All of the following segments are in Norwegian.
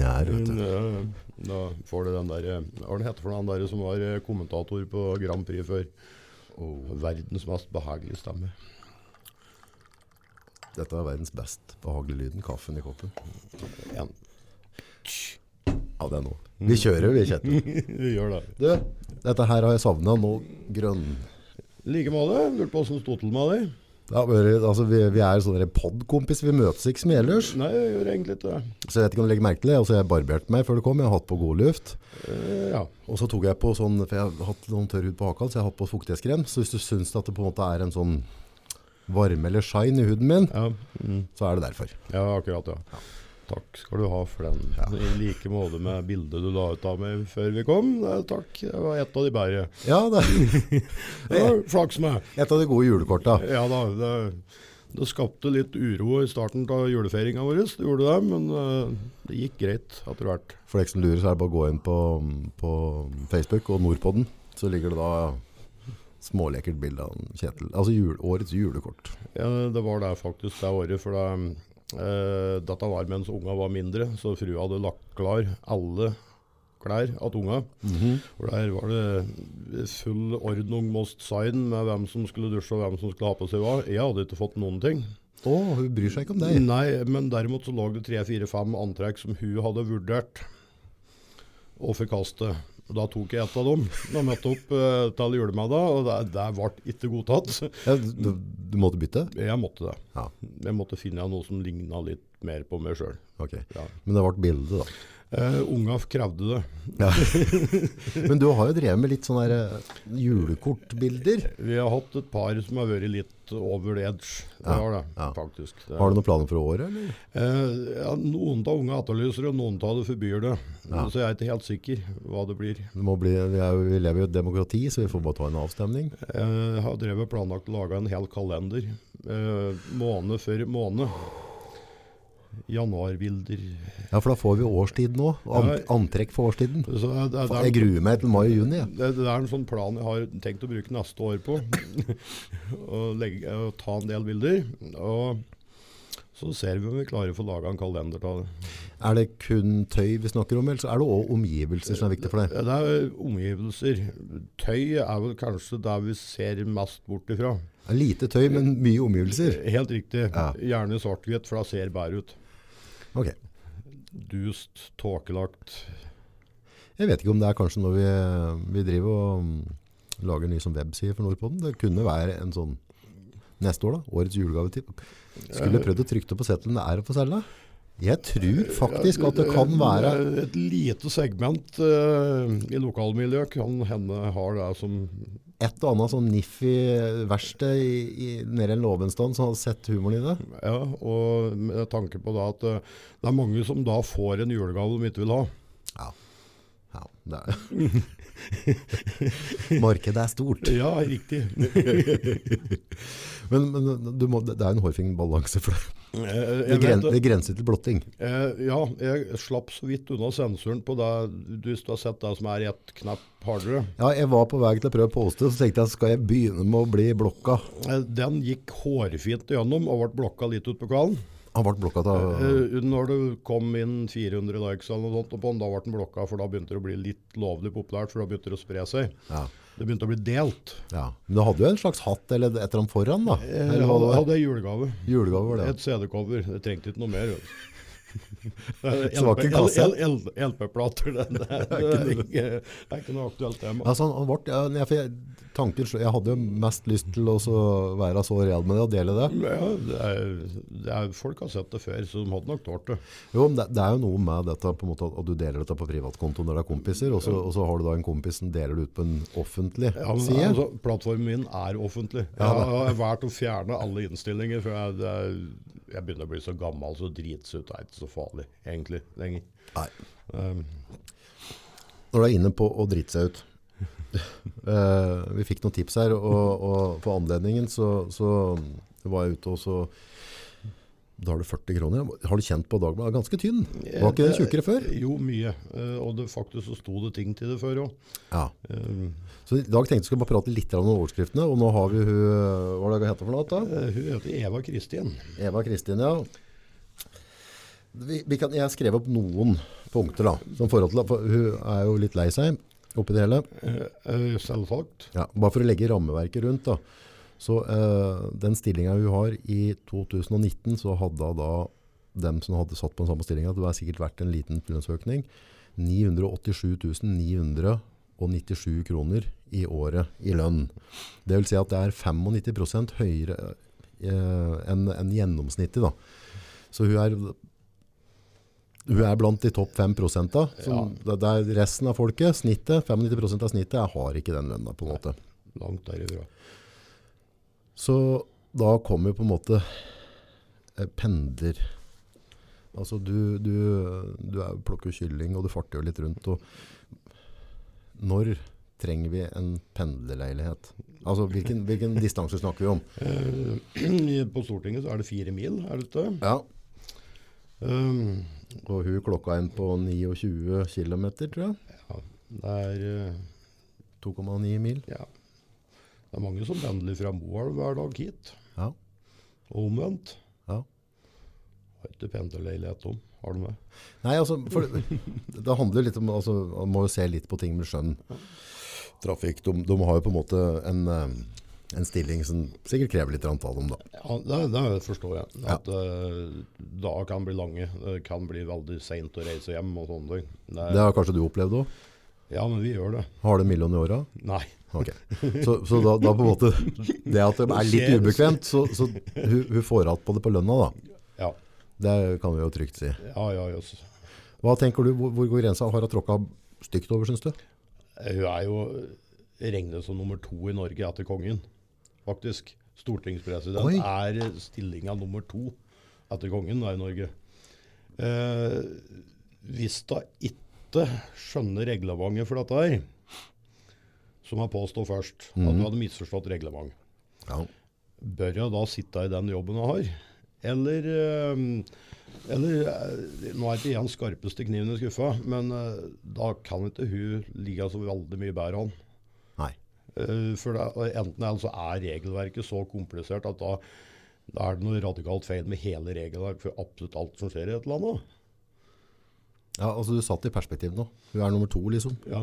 lineær. vet du. Ja, Da får du den der eh, Hva det heter for den der som var eh, kommentator på Grand Prix før? Verdens mest behagelige stemme. Dette er verdens best behagelige lyden. Kaffen i koppen. En. Ja, det er nå. Vi kjører, vi, Kjetil. Vi gjør det. Du, dette her har jeg savna nå. Grønn... I like måte. Lurte på åssen det sto til med deg. Det har altså, vi, vi er sånne podkompiser. Vi møtes ikke som ellers. Nei, jeg gjør egentlig ikke det. Så jeg vet ikke om du legger merke til det. Altså, jeg barberte meg før du kom. Jeg har hatt på god luft. Eh, ja. Og så tok jeg på sånn, for jeg har hatt noen tørr hud på haka, så jeg har hatt på fuktighetskrem. Så hvis du syns at det på en måte er en sånn varme eller shine i huden min, Ja. Mm. så er det derfor. ja, akkurat, ja. Takk skal du ha for den. I like måte med bildet du la ut av meg før vi kom. Takk. Det var et av de bedre. Ja, det Det var flaks med. et av de gode julekorta. Ja da, det, det skapte litt uro i starten av julefeiringa vår, det gjorde det, men eh, det gikk greit etter hvert. For deg som lurer, så er det bare å gå inn på, på Facebook og Nordpodden. Så ligger det da smålekkert bilde av Kjetil. Altså jul, årets julekort. Ja, det var det faktisk det året, for det, eh, dette var mens unga var mindre, så frua hadde lagt klar alle klær til unga. Og der var det full ordnung most sign med hvem som skulle dusje og hvem som skulle ha på seg hva. Jeg hadde ikke fått noen ting. Å, hun bryr seg ikke om deg. Nei, men derimot så lå det tre-fire-fem antrekk som hun hadde vurdert å forkaste. Og Da tok jeg et av dem. Da møtte opp uh, til julemiddag, og det, det ble ikke godtatt. Ja, du, du måtte bytte? Jeg måtte det. Ja, Jeg måtte finne noe som ligna litt mer på meg sjøl. ok. Ja. Men det ble bilde, da. Eh, unga krevde det. Ja. Men du har jo drevet med litt sånne eh, julekortbilder. Vi har hatt et par som har vært litt over the edge. Det har det, ja. faktisk. Det, Har du noen planer for året, eller? Uh, ja, noen av unge etterlyser og noen av det forbyr det. Ja. Så jeg er ikke helt sikker hva det blir. Det må bli, vi, er, vi lever jo i et demokrati, så vi får bare ta en avstemning. Jeg har drevet planlagt å lage en hel kalender. Uh, måned for måned. Januarbilder. Ja, for da får vi årstid nå. og antrekk for årstiden. Så det, det, det, Jeg gruer meg til mai og juni. Ja. det, er en sånn plan jeg har tenkt å bruke neste år på. å legge, å ta en del bilder. Og så ser vi om vi klarer å få laga en kalender av det. Er det kun tøy vi snakker om, eller så er det òg omgivelser som er viktig for deg? Det er omgivelser. Tøy er vel kanskje der vi ser mest bort ifra. Lite tøy, men mye omgivelser. Helt riktig. Ja. Gjerne svart-hvitt, for da ser bedre ut. Ok. Dust, tåkelagt. Jeg vet ikke om det er kanskje når vi, vi driver og lager lager ny som webside for Nordpodden. Det kunne være en sånn neste år, da. Årets julegavetipp. Skulle prøvd å trykke det på settelen det er å få selge. Jeg tror faktisk at det kan være Et lite segment uh, i lokalmiljøet kan hende har det som et og annet sånn niffi verksted nede i en låvenstand som hadde sett humoren i det. Ja, og med tanke på da at eh, det er mange som da får en julegave de ikke vil ha. Ja. ja det er. Markedet er stort. Ja, riktig. Men, men du må, det er en hårfin balanse for deg. Eh, Det, gren, det grenser til blotting. Eh, ja, jeg slapp så vidt unna sensuren på det, hvis du har sett det som er ett knapp hardere. Ja, jeg var på vei til å prøve å poste, så tenkte jeg, skal jeg begynne med å bli blokka? Eh, den gikk hårfint gjennom og ble blokka litt ut på kvelden. Han ble blokka av... Eh, når det kom inn 400 likes eller noe sånt på den, da ble den blokka, for da begynte det å bli litt lovlig populært, for da begynte det å spre seg. Ja, Det begynte å bli delt. ja. Men du hadde jo en slags hatt eller et eller annet foran da. Jeg Eller hva hadde, hadde jeg julegave. Julegave var det. Et CD-cover. Jeg trengte ikke noe mer. Så det? LP-plater, det, det, det, er det er ikke noe aktuelt tema. Altså, han, han ble, ja, jeg, tanken, jeg hadde jo mest lyst til å være så real med det og dele det. Ja, det er, det er, folk har sett det før, så de hadde nok tålt det. Jo, men det, det er jo noe med dette måte, at du deler dette på privatkonto når det er kompiser, og så, og så har du da en kompis som deler det ut på en offentlig Ja, men, side. altså, plattformen min er offentlig. Ja, jeg har valgt å fjerne alle innstillinger, for jeg, er, jeg begynner å bli så gammel, så dritsut er ikke så farlig, egentlig, lenger. Nei. Um, Når du er inne på å drite seg ut. Eh, vi fikk noen tips her, og, og på anledningen så, så var jeg ute og så da har du 40 kroner. Har du kjent på Dagbladet? Ganske tynn. Var ikke den tjukkere før? Jo, mye. Eh, og det, faktisk så sto det ting til det før òg. Ja. Så i dag tenkte jeg skulle bare prate litt om overskriftene, og nå har vi hun, hva er det hun heter for noe da? hun heter Eva Kristin. Eva Kristin, ja. vi, vi kan, jeg skrev opp noen punkter da, som forhold til, for hun er jo litt lei seg oppi det hele. Eh, eh, Selvsagt. Ja, bare for å legge rammeverket rundt da. Så eh, den stillingen hun har i 2019, så hadde da dem som hadde satt på den samme stillingen, det var sikkert vært en liten lønnsøkning, 987 997 kroner i året i lønn. Det vil si at det er 95% høyere eh, enn en gjennomsnittet da. Så hun er, hun er blant de topp 5% da. Som, det, det er resten av folket, snittet, 95% av snittet, jeg har ikke den lønna på en måte. Langt derifra. Så da kommer på en måte eh, pendler. Altså du, du, du er, plukker kylling og du farter jo litt rundt. Og når trenger vi en pendlerleilighet? Altså hvilken, hvilken distanse snakker vi om? Eh, På Stortinget så er det fire mil, er det ikke? Ja, Um, og hun klokka inn på 29 km, tror jeg. ja, det er uh, 2,9 mil. Ja. Det er mange som pendler fra Moelv hver dag hit, Ja, og omvendt. ja. Har ikke pendlerleilighet om, har du med? Nei, altså, for det, det handler litt om, altså, man må jo se litt på ting med skjønn. Trafikk, de, de har jo på en måte en, eh, en stilling som sikkert krever litt av dem da. Ja, det, det forstår jeg. At uh, dager kan bli lange. Det kan bli veldig seint å reise hjem og sånne ting. Det Det har kanskje du opplevd også? Ja, men vi gjør det. Har du en million i året? Nei. Ok. Så, så da, da på en måte Det at det er litt ubekvemt, så, så hun, hun får igjen på det på lønna, da. Ja, Det kan vi jo trygt si. ja, ja jøss. Hva tenker du, hvor, hvor går grensa? Har hun tråkka stygt over, syns du? Hun er jo regnet som nummer to i Norge etter kongen, faktisk. Stortingspresident Oi. er stillinga nummer to etter kongen da, i Norge. Eh, hvis da ikke skjønner reglementet for dette her, som jeg påstår først, at du hadde misforstått reglement, Ja. bør jeg da sitte i den jobben jeg har? Eller, eh, eller eh, Nå er ikke jeg den skarpeste kniven i skuffa, men eh, da kan ikke hun ligge så veldig mye bedre an. Eh, For det, enten så er regelverket så komplisert at da, da er det noe radikalt feil med hele regelverket for absolutt alt som skjer i et land. da. Ja, altså Du satt i perspektiv nå. Hun er nummer to, liksom. Ja,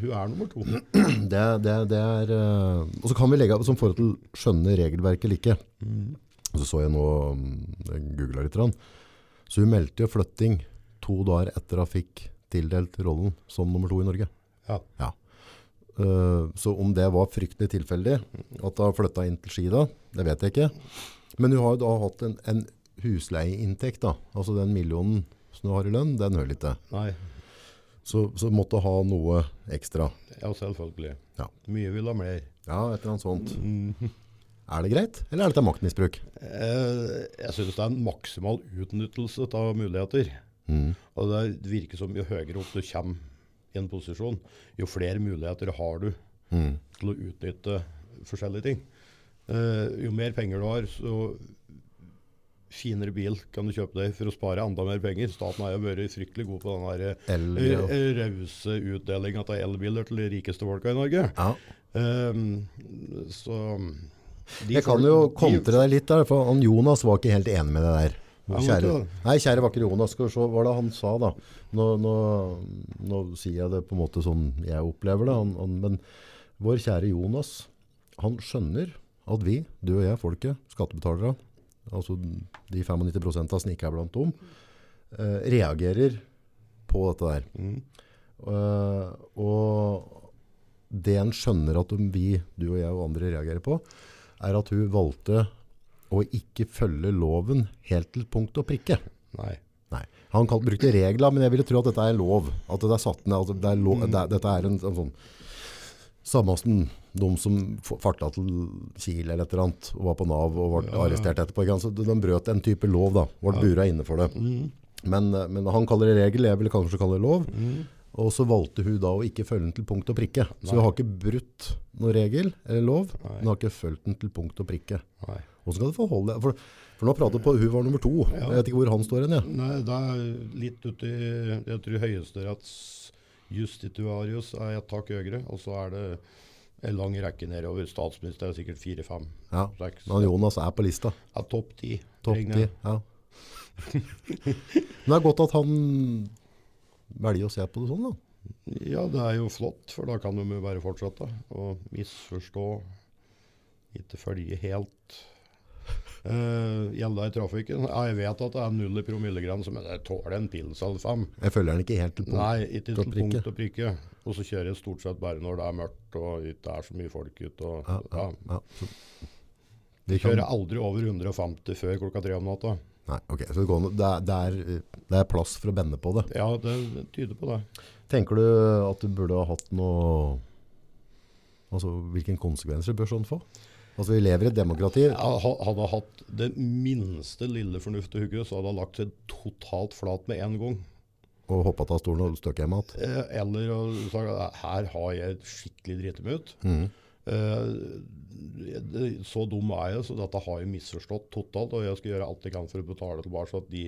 hun er nummer to. Det, det, det er eh, Og så kan vi legge av som forhold til skjønne regelverket eller ikke. Mm. så så jeg nå mm, googla litt. Så hun meldte jo flytting to dager etter hun fikk tildelt rollen som nummer to i Norge. Ja. Eh, så om det var fryktelig tilfeldig at hun flytta inn til Ski da, det vet jeg ikke. Men hun har jo da hatt en, en husleieinntekt, da. Altså den millionen som hun har i lønn, den hører ikke til. Så, så måtte ha noe ekstra. ja, selvfølgelig. Ja. Mye vil ha mer. Ja, et eller annet sånt. Mm. Er det greit, eller er dette maktmisbruk? Eh, jeg synes det er en maksimal utnyttelse av muligheter. Mm. Og det virker som jo høyere opp du kommer i en posisjon, jo flere muligheter har du Mm. til å utnytte forskjellige ting. Uh, jo mer penger du har, så finere bil kan du kjøpe deg for å spare enda mer penger. Staten har jo vært fryktelig god på den eh, eh, rause utdelinga av elbiler til de rikeste folka i Norge. ja. Um, så de Jeg kan jo kontre deg litt der, for han Jonas var ikke helt enig med det der. Kjære, nei, kjære vakre Jonas, skal var hva det han sa da. Nå, nå, nå sier jeg det på en måte sånn jeg opplever det, han, han, men vår kjære Jonas, han skjønner at vi, du og jeg, folket, skattebetalere, altså de 95% av som ikke er blant dem, eh, reagerer på dette der. Mm. Uh, og det en skjønner at vi, du og jeg og andre reagerer på, er at hun valgte å ikke følge loven helt til punkt og prikke. Nei. Nei. Han kalt, brukte regler, men jeg ville tro at dette er lov. At det er satt ned. Altså det er lov, det er, dette er en, en sånn Samme som de som farta til Kiel eller et eller annet, og var på Nav og ble arrestert etterpå. Så de, brøt en type lov, da. Ble bura inne for det. Mm. Men, men han kaller det regel, jeg ville kanskje kalle det lov. Mm. Og så valgte hun da å ikke følge den til punkt og prikke. Så hun har ikke brutt noen regel eller lov, Nei. men har ikke fulgt den til punkt og prikke. Nei. Hvordan skal du forholde deg? For, for nå prater du på hun var nummer to. Ja. Jeg vet ikke hvor han står hen. Ja. Nei, er litt uti Jeg tror Høyesteretts justituarius er et tak høyere, og så er det en lang rekke nedover. Statsminister er sikkert fire-fem. Ja. seks. Men Jonas er på lista. Er topp ti. Topp ti, Ja. Men det er godt at han velger å se på det sånn, da. Ja, det er jo flott, for da kan de jo bare fortsette å misforstå, ikke følge helt. Uh, gjelder i trafikken. Ja, jeg vet at det er null i promillegrense, men jeg tåler en pils eller fem. Jeg følger den ikke helt til punkt. Nei, ikke til punkt og prikke. Og så kjører jeg stort sett bare når det er mørkt og ikke er så mye folk ute. Ja, ja, ja. Vi kan, Kjører aldri over 150 før klokka tre om natta. nei, ok, så det, går, det, er, det, er, det er plass for å bende på det. Ja, det, tyder på det. Tenker du at du burde ha hatt noe Altså, hvilken konsekvenser bør sånn få? Altså, vi lever i et demokrati. Ja, hadde han hatt det minste lille fornuft i hodet, så hadde han lagt seg totalt flat med en gang. Og hoppa av stolen og støkk hjem igjen. Eh, Eller sagt her har jeg skikkelig driti meg ut. Mhm. Eh, så dum er jeg, så dette har jeg misforstått totalt. Og jeg skal gjøre alt jeg kan for å betale tilbake de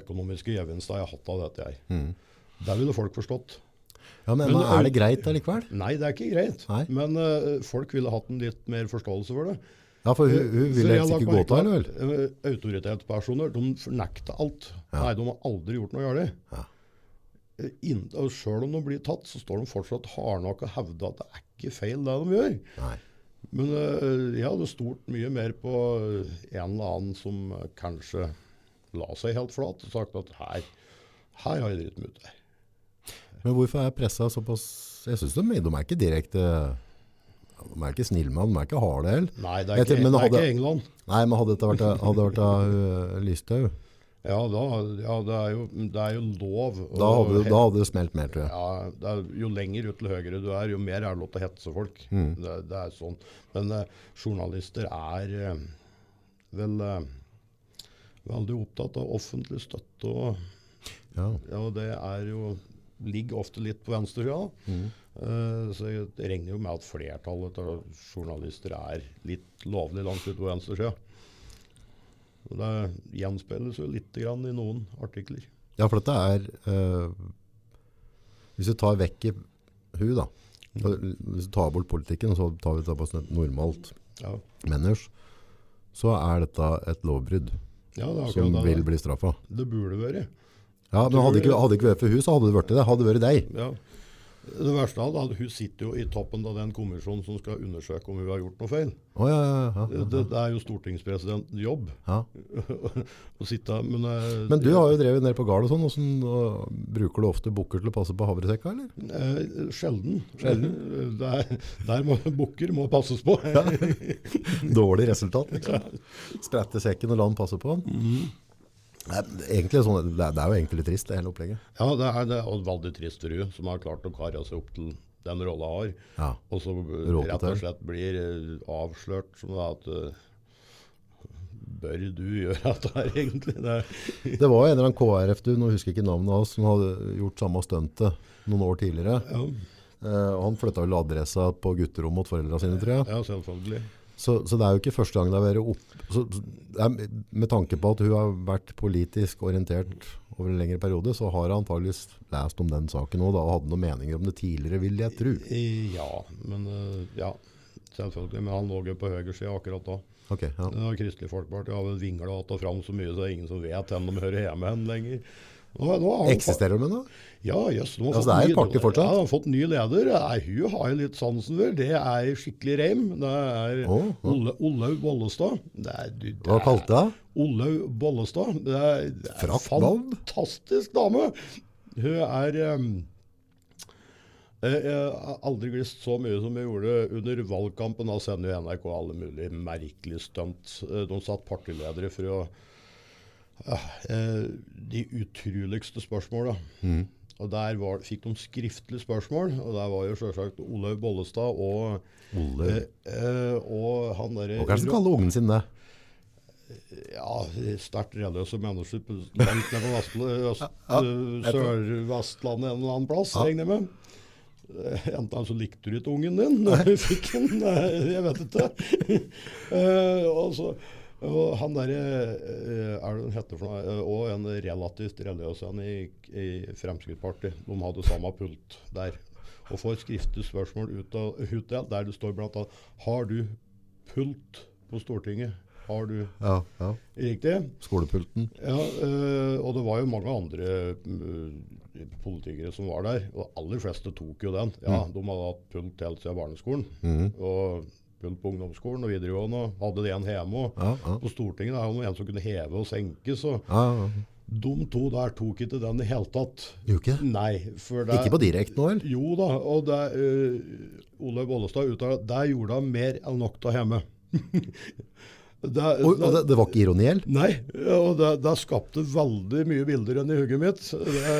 økonomiske gevinstene jeg har hatt av dette. her. Mm. Det ville folk forstått. Ja, men, Men, er det greit allikevel? Nei, det er ikke greit. Nei. Men uh, folk ville hatt en litt mer forståelse for det. Ja, for hun, hun ville helst ikke gå merke henne, vel? Autoritetspersoner de fornekter alt. Ja. Nei, de har aldri gjort noe galt. Ja. Eh, Sjøl om de blir tatt, så står de fortsatt hardnakka og hevder at det er ikke feil det de gjør. Nei. Men jeg hadde stolt mye mer på en eller annen som kanskje la seg helt flat og sagt at her, her har jeg dritt meg ut. Men hvorfor er pressa såpass Jeg syns de, de er ikke direkte De er ikke snille med han, de er ikke harde heller. Nei, det er ikke, men det er ikke England. Nei, men hadde dette vært, hadde det vært av uh, Listhaug, Ja, da, ja det, er jo, det er jo lov. da, hadde- he- da hadde det smelt mer, tror jeg. Ja, det er, Jo lenger ut til høyre du er, jo mer er det lov til å hetse folk. Mm. Det, det er sånn. Men eh, journalister er eh, vel eh, veldig opptatt av offentlig støtte. Og, Ja. ja, det er jo, ligger ofte litt på venstresida. Mm. Uh, så jeg regner jo med at flertallet av journalister er litt lovlig langt ute på venstresida. Det gjenspeiles jo litt grann i noen artikler. ja, for dette er eh, Hvis du tar vekk i hun, da. Mm. Hvis du tar bort politikken, så tar vi det på sånn et normalt Ja, menneske, så er dette et lovbrudd ja det som vil bli straffa. Det burde vært. Ja, men hadde ikke, hadde ikke vært for hun, så hadde det vært det. Hadde det vært deg. Ja. Det verste av det hun sitter jo i toppen av den kommisjonen som skal undersøke om hun har gjort noe feil. Oh, ja, ja, ja, Det, det er jo stortingspresidentens jobb ja. å sitte Men, eh, Men du har jo drevet ned på gard og sånn. Hvordan, og bruker du ofte bukker til å passe på havresekka, eller? eh, Sjelden. Det er, der må bukker må passes på. Dårlig resultat, liksom. Sprette sekken og la den passe på den. Mhm. Er, sånn, det, er, det er jo egentlig litt trist, det hele opplegget. Ja, det er, det er veldig trist for hun som har klart å kare seg opp til den rolla har. Ja. Og så eh, rett og slett blir eh, avslørt som at eh, Bør du gjøre dette her, egentlig? Det Det var en eller annen KrF, du, nå husker jeg ikke navnet hans, som hadde gjort samme stuntet noen år tidligere. ja, Eh, han flytta vel adressa på gutterommet mot foreldra sine, tror jeg. ja, selvfølgelig. Så, så det er jo ikke første gang det har vært opp... Så, er, med tanke på at hun har vært politisk orientert over en lengre periode, så har hun antageligvis lest om den saken òg, og hadde noen meninger om det tidligere, vil jeg tro. Ja, men eh, ja, selvfølgelig. Men han lå jo på høyresida akkurat da. Okay, ja. Kristelig Folkeparti har vel vingla att og fram så mye så det er ingen som vet hvem de hører hjemme hen lenger. Nå, nå han Eksisterer de ennå? Ja, jøss. Yes, Altså, det er et parti fortsatt? Ja, de har fått ny leder. Nei, hun har jeg litt sansen for. Det er skikkelig reim. Det er. Ole, Olaug Bollestad. Det er, det Hva er- kalte hun? Olaug Bollestad. Det er, det er fantastisk dame. Hun er um, jeg jeg har aldri glist så mye som jeg gjorde under valgkampen. Da sender jo NRK alle mulige merkelige stunt. Eh, De satt partiledere for å ja, eh, De utroligste spørsmåla. Mm. Og der var, fikk de skriftlige spørsmål, og der var jo selvsagt Olaug Bollestad og, Ole. eh, eh, og han derre hva det kaller ungen sin det? ja, sterkt religiøse mennesker langt nede på Sør-Vestlandet en eller annen plass, Ja. regner jeg med. Eh, Enten så likte du ikke ungen din når du fikk den, jeg vet ikke. Eh, og, så, og han derre eh, Er det han heter for noe? Eh, Og en relativt religiøs en i, i Fremskrittspartiet. De hadde samme pult der. Og får skriftlig spørsmål ut av, utdelt der det står annet Har du pult på Stortinget? har du Ja, ja. riktig. Skolepulten. Ja, eh, og det var jo mange andre eh, politikere som var der. Og de aller fleste tok jo den. Ja, De hadde hatt pult helt siden barneskolen. Mm. Og pult på ungdomsskolen og videregående. og Hadde det en hjemme. Ja, ja. på Stortinget det er det en som kunne heve og senke. Så ja, de to der tok ikke den i hele tatt. Ikke? Nei. Det, Ikke på direkte nå, vel? Jo da. Og det, uh, Olaug Bollestad uttaler at der gjorde han mer enn nok av hjemme. det, Og, og det, det var ikke ironi, eller? Nei, og det, det skapte veldig mye bilder enn i hugget mitt. Det,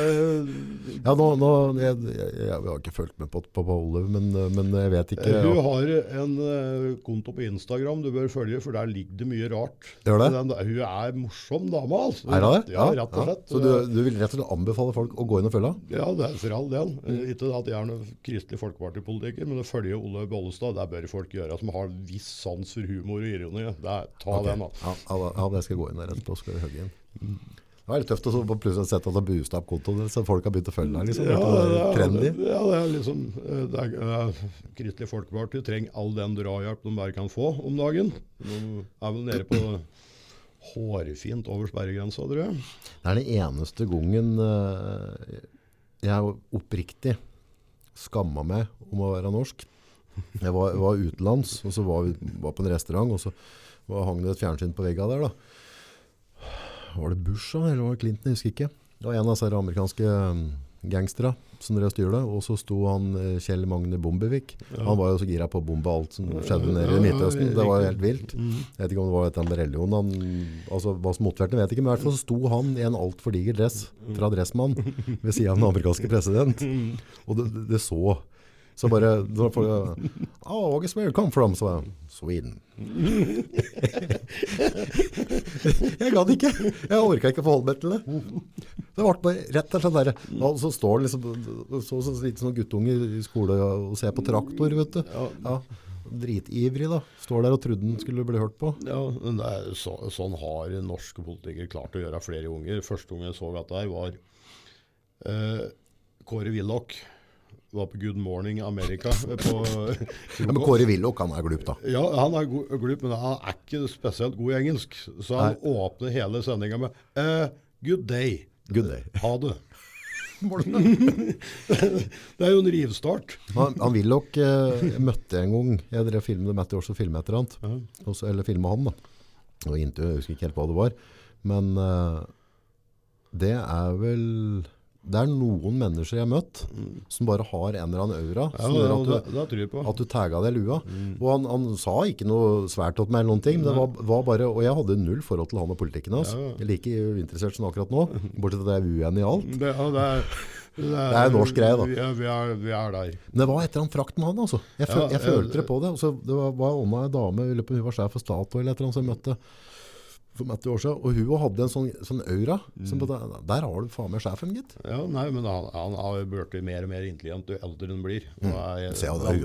Ja, nå, nå jeg, jeg, jeg har ikke fulgt med på, på, på Olive, men, men jeg vet ikke. Du Ja. har en eh, konto på Instagram du bør følge, for der ligger det mye rart. Gjør det? Den, hun er morsom dame, altså. Er det? Ja, rett og slett. Så du, du vil rett og slett anbefale folk å gå inn og følge? Ja, det er for all del. Mm. Ikke at jeg er noen Kristelig Folkeparti-politiker, men å følge Olaug Bollestad, det bør folk gjøre som har viss sans for humor og ironi. Det er, ta okay. den, da. Ja, ja, ja, det skal gå inn der etterpå. Vi hugge inn. Det var litt tøft å så plutselig sette at det har boosta opp kontoen, så folk har begynt å følge deg. Liksom. Ja, det det er er, ja, det er liksom eh, det er, eh, Kristelig Folkeparti trenger all den drahjelp de bare kan få om dagen. De er vel nede på hårfint over sperregrensa, tror jeg. Det er den eneste gangen eh, jeg oppriktig skamma meg om å være norsk. Jeg var, var utenlands, og så var vi var på en restaurant, og så var, hang det et fjernsyn på vegga der. da. Var det Bush da, eller var det Clinton? Jeg husker ikke. Det var en av disse amerikanske um, gangstere som drev og styrte, og så sto han eh, Kjell Magne Bombevik. Han var jo så gira på å bombe alt som skjedde nede i Midtøsten. Det var jo helt vilt. Mm. Jeg vet ikke om det var et med religion. Han, altså, hva som motiverte vet jeg ikke, men i hvert fall så sto han i en altfor diger dress fra Dressmann ved siden av den amerikanske president. Og det, det så Så bare da får Oh, August, where you come from? Så jeg, Sweden. jeg gadd ikke. Jeg orka ikke å forholde meg til det. Det ble bare rett og slett der. Og så står det liksom så, så litt sånn guttunge i skole og ser på traktor, vet du. Ja. Dritivrig da. Står der og trodde den skulle bli hørt på. Ja, er, så, sånn har norske politikere klart å gjøre flere unger. Første gang jeg så dette her, var eh, Kåre Willoch. Var på Good Morning America. På, Ja, men Kåre Willoch, han er glup da. ja, han er glup, men han er ikke spesielt god i engelsk. Så han åpner hele sendinga med uh, Good day. Good day. Ha det. det er jo en rivstart. Han, han Willoch eh, møtte jeg en gang. Jeg drev filmet det Matty Orso filmet et eller annet. Ja. Eller filmet han da. Og intervju, jeg husker ikke helt hva det var. Men eh, det er vel... Det er noen mennesker jeg har møtt som bare har en eller annen aura Ja, som gjør at du, det det at du tagga deg lua. lua. Og han, han sa ikke noe svært til meg eller noen ting, men det var, var bare, og jeg hadde null forhold til han og politikken hans. Ja, ja. Er like interessert som akkurat nå, bortsett fra at jeg er uenig i alt. Det, ja, det, er, det, er en norsk greie, da. Vi er, vi er, vi er der. Men det var et eller annet frakt med han, altså. Jeg, føl, Ja, jeg ja, følte det på det. Og så det var, var Anna, en dame, hun var sjef for Statoil eller annet som jeg møtte for Matti år siden. Og hun hadde en sånn, sånn aura. Som på, der, har du faen meg sjefen, gitt. Ja, nei, men han, han har blitt mer og mer intelligent jo eldre han blir. Og er, Se, ja, det er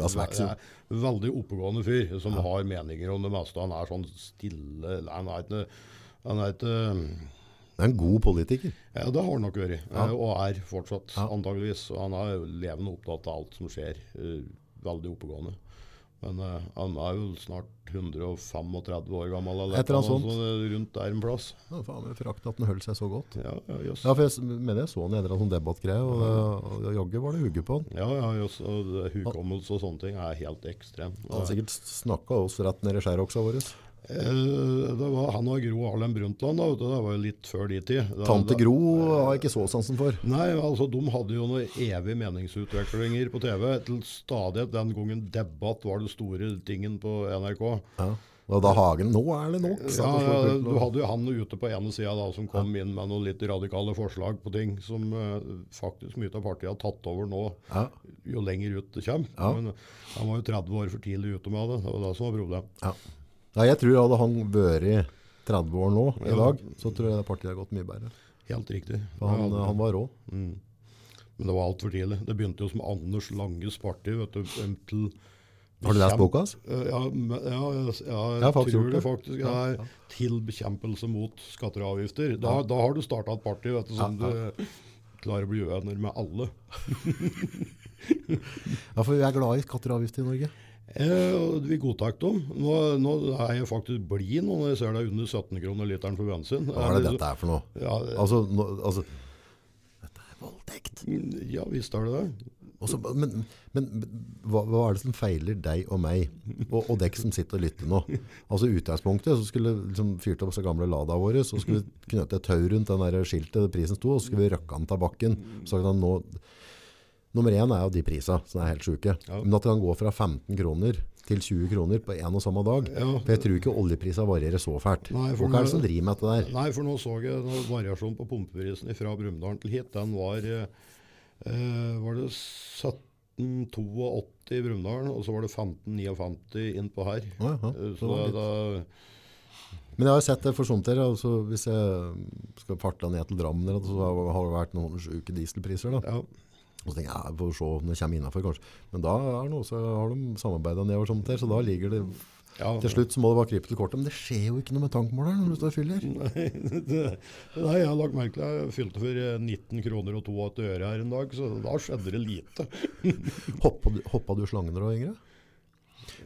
er veldig oppegående fyr som har meninger om det meste. Han er sånn stille Han er ikke han er ikke Det er en god politiker. Ja, det har han nok vært. Ja. eh, Og er fortsatt, Ja. antageligvis. Og han er levende opptatt av alt som skjer. eh, veldig oppegående. Men uh, han er jo snart 135 år gammel, eller Et eller annet noe sånt, rundt der en plass. Ja, faen meg frakt at han holdt seg så godt. Ja, ja. Ja, for jeg mener jeg så han i en eller annen sånn debattgreie, og, og, og jaggu var det hugge på han. Ja, ja, just, Og det- hukommelse og sånne ting er helt ekstrem. Han har sikkert snakket oss rett ned i skjæroksa våre. Eh, det var han og Gro Harlem Brundtland, da, det var jo litt før de tid. Da- Tante Gro har jeg ikke så sansen for. Nei, altså de hadde jo noen evige meningsutvekslinger på TV. Til stadighet den gangen debatt var det store tingen på NRK. Ja. Og da Hagen, nå er det nok. Ja, ja, du hadde jo han ute på ene sida da, som kom inn med noen litt radikale forslag på ting som uh, faktisk mye av partiet har tatt over nå, Ja, jo lenger ut det kommer. Men han var jo 30 år for tidlig ute med det. Det var det som var problemet. Ja. Nei, jeg tror hadde han vært 30 år nå i dag, så tror jeg det partiet hadde gått mye bedre. Helt riktig. For han, Ja, han var rå. Mm. Men det var altfor tidlig. Det begynte jo som Anders Langes parti. vet du, til Har du lest boka hans? Eh, Ja, ja, ja, jeg, har faktisk tror det faktisk. Ja, ja. Til bekjempelse mot skatter og avgifter. Da, da har du starta et parti vet du, som du klarer å bli uenig med alle. Ja, for vi er glad i skatter og avgifter i Norge. Eh, vi godtar dem. Nå, nå er jeg faktisk blid nå når jeg ser det er under 17 kroner literen for bensin. Hva er det dette er for noe? Ja, Altså, nå, altså Dette er voldtekt. ja visst er det det. Også, men men hva, hva er det som feiler deg og meg, og, og dere som sitter og lytter nå? Altså utgangspunktet så skulle vi liksom fyrt opp så gamle Lada våre, så skulle vi knøte et tau rundt den der skiltet der prisen sto, og så skulle vi røkke den av bakken. Så kan nå, nummer én er jo de prisa, som er helt sjuke. Ja. Men at det kan gå fra 15 kroner til 20 kroner på en og samme dag. Ja. For jeg tror ikke oljeprisa varierer så fælt. Nei, for Hva er det som driver med dette der? Nei, for nå så jeg variasjonen på pumpeprisen fra Brumunddal til hit. Den var, eh, eh, var det 1782 i Brumunddal, og så var det 1559 innpå her. Ja, Eh, så Så det da, Men jeg har sett det for sånt her, altså hvis jeg skal farta ned til Drammen, så har har det vært noen sjuke dieselpriser da. ja, Og så tenker jeg, ja, vi får se om det kommer innenfor kanskje. Men da er noe, så har de samarbeidet nedover sånt her, så da ligger det, ja, til slutt så må det bare krype til kortet, men det skjer jo ikke noe med tankmåleren når du står og fyller. Nei, det, nei, jeg har lagt merke til jeg fylte for eh, 19 kroner og 82 øre her en dag, så da skjedde det lite. Hoppa du, hoppa du slangen da du var yngre?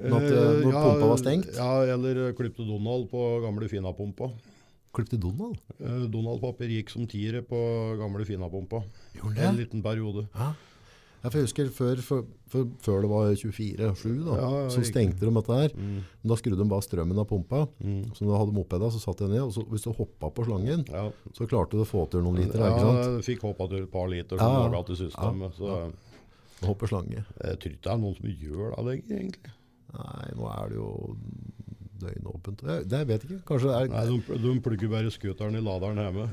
Når, at, når ja, når pumpa var stengt? Ja, eller klipte Donald på gamle Fina-pumpa. Klipp til Donald? Eh, Donald-papir gikk som tiere på gamle Fina-pumpa. En liten periode. Ja. Ja, for jeg husker før, for, for, før det var 24-7 da, Ja, ja, så stengte de dette her. Mm. Men da skrudde de bare strømmen av pumpa. Mm. Så du hadde mopeda, så satt jeg ned, og så, hvis du hoppa på slangen, Ja, så klarte du å få til noen liter, ikke ja sant? jeg fikk hoppa til et par liter Ja, som ja. til systemet. Så ja. hoppe slange. jeg tror ikke det er noen som gjør det lenger, egentlig. Nei, nå er det jo døgnåpent. Jeg, det vet jeg ikke. Kanskje det er... Nei, de, de plugger bare scooteren i laderen hjemme.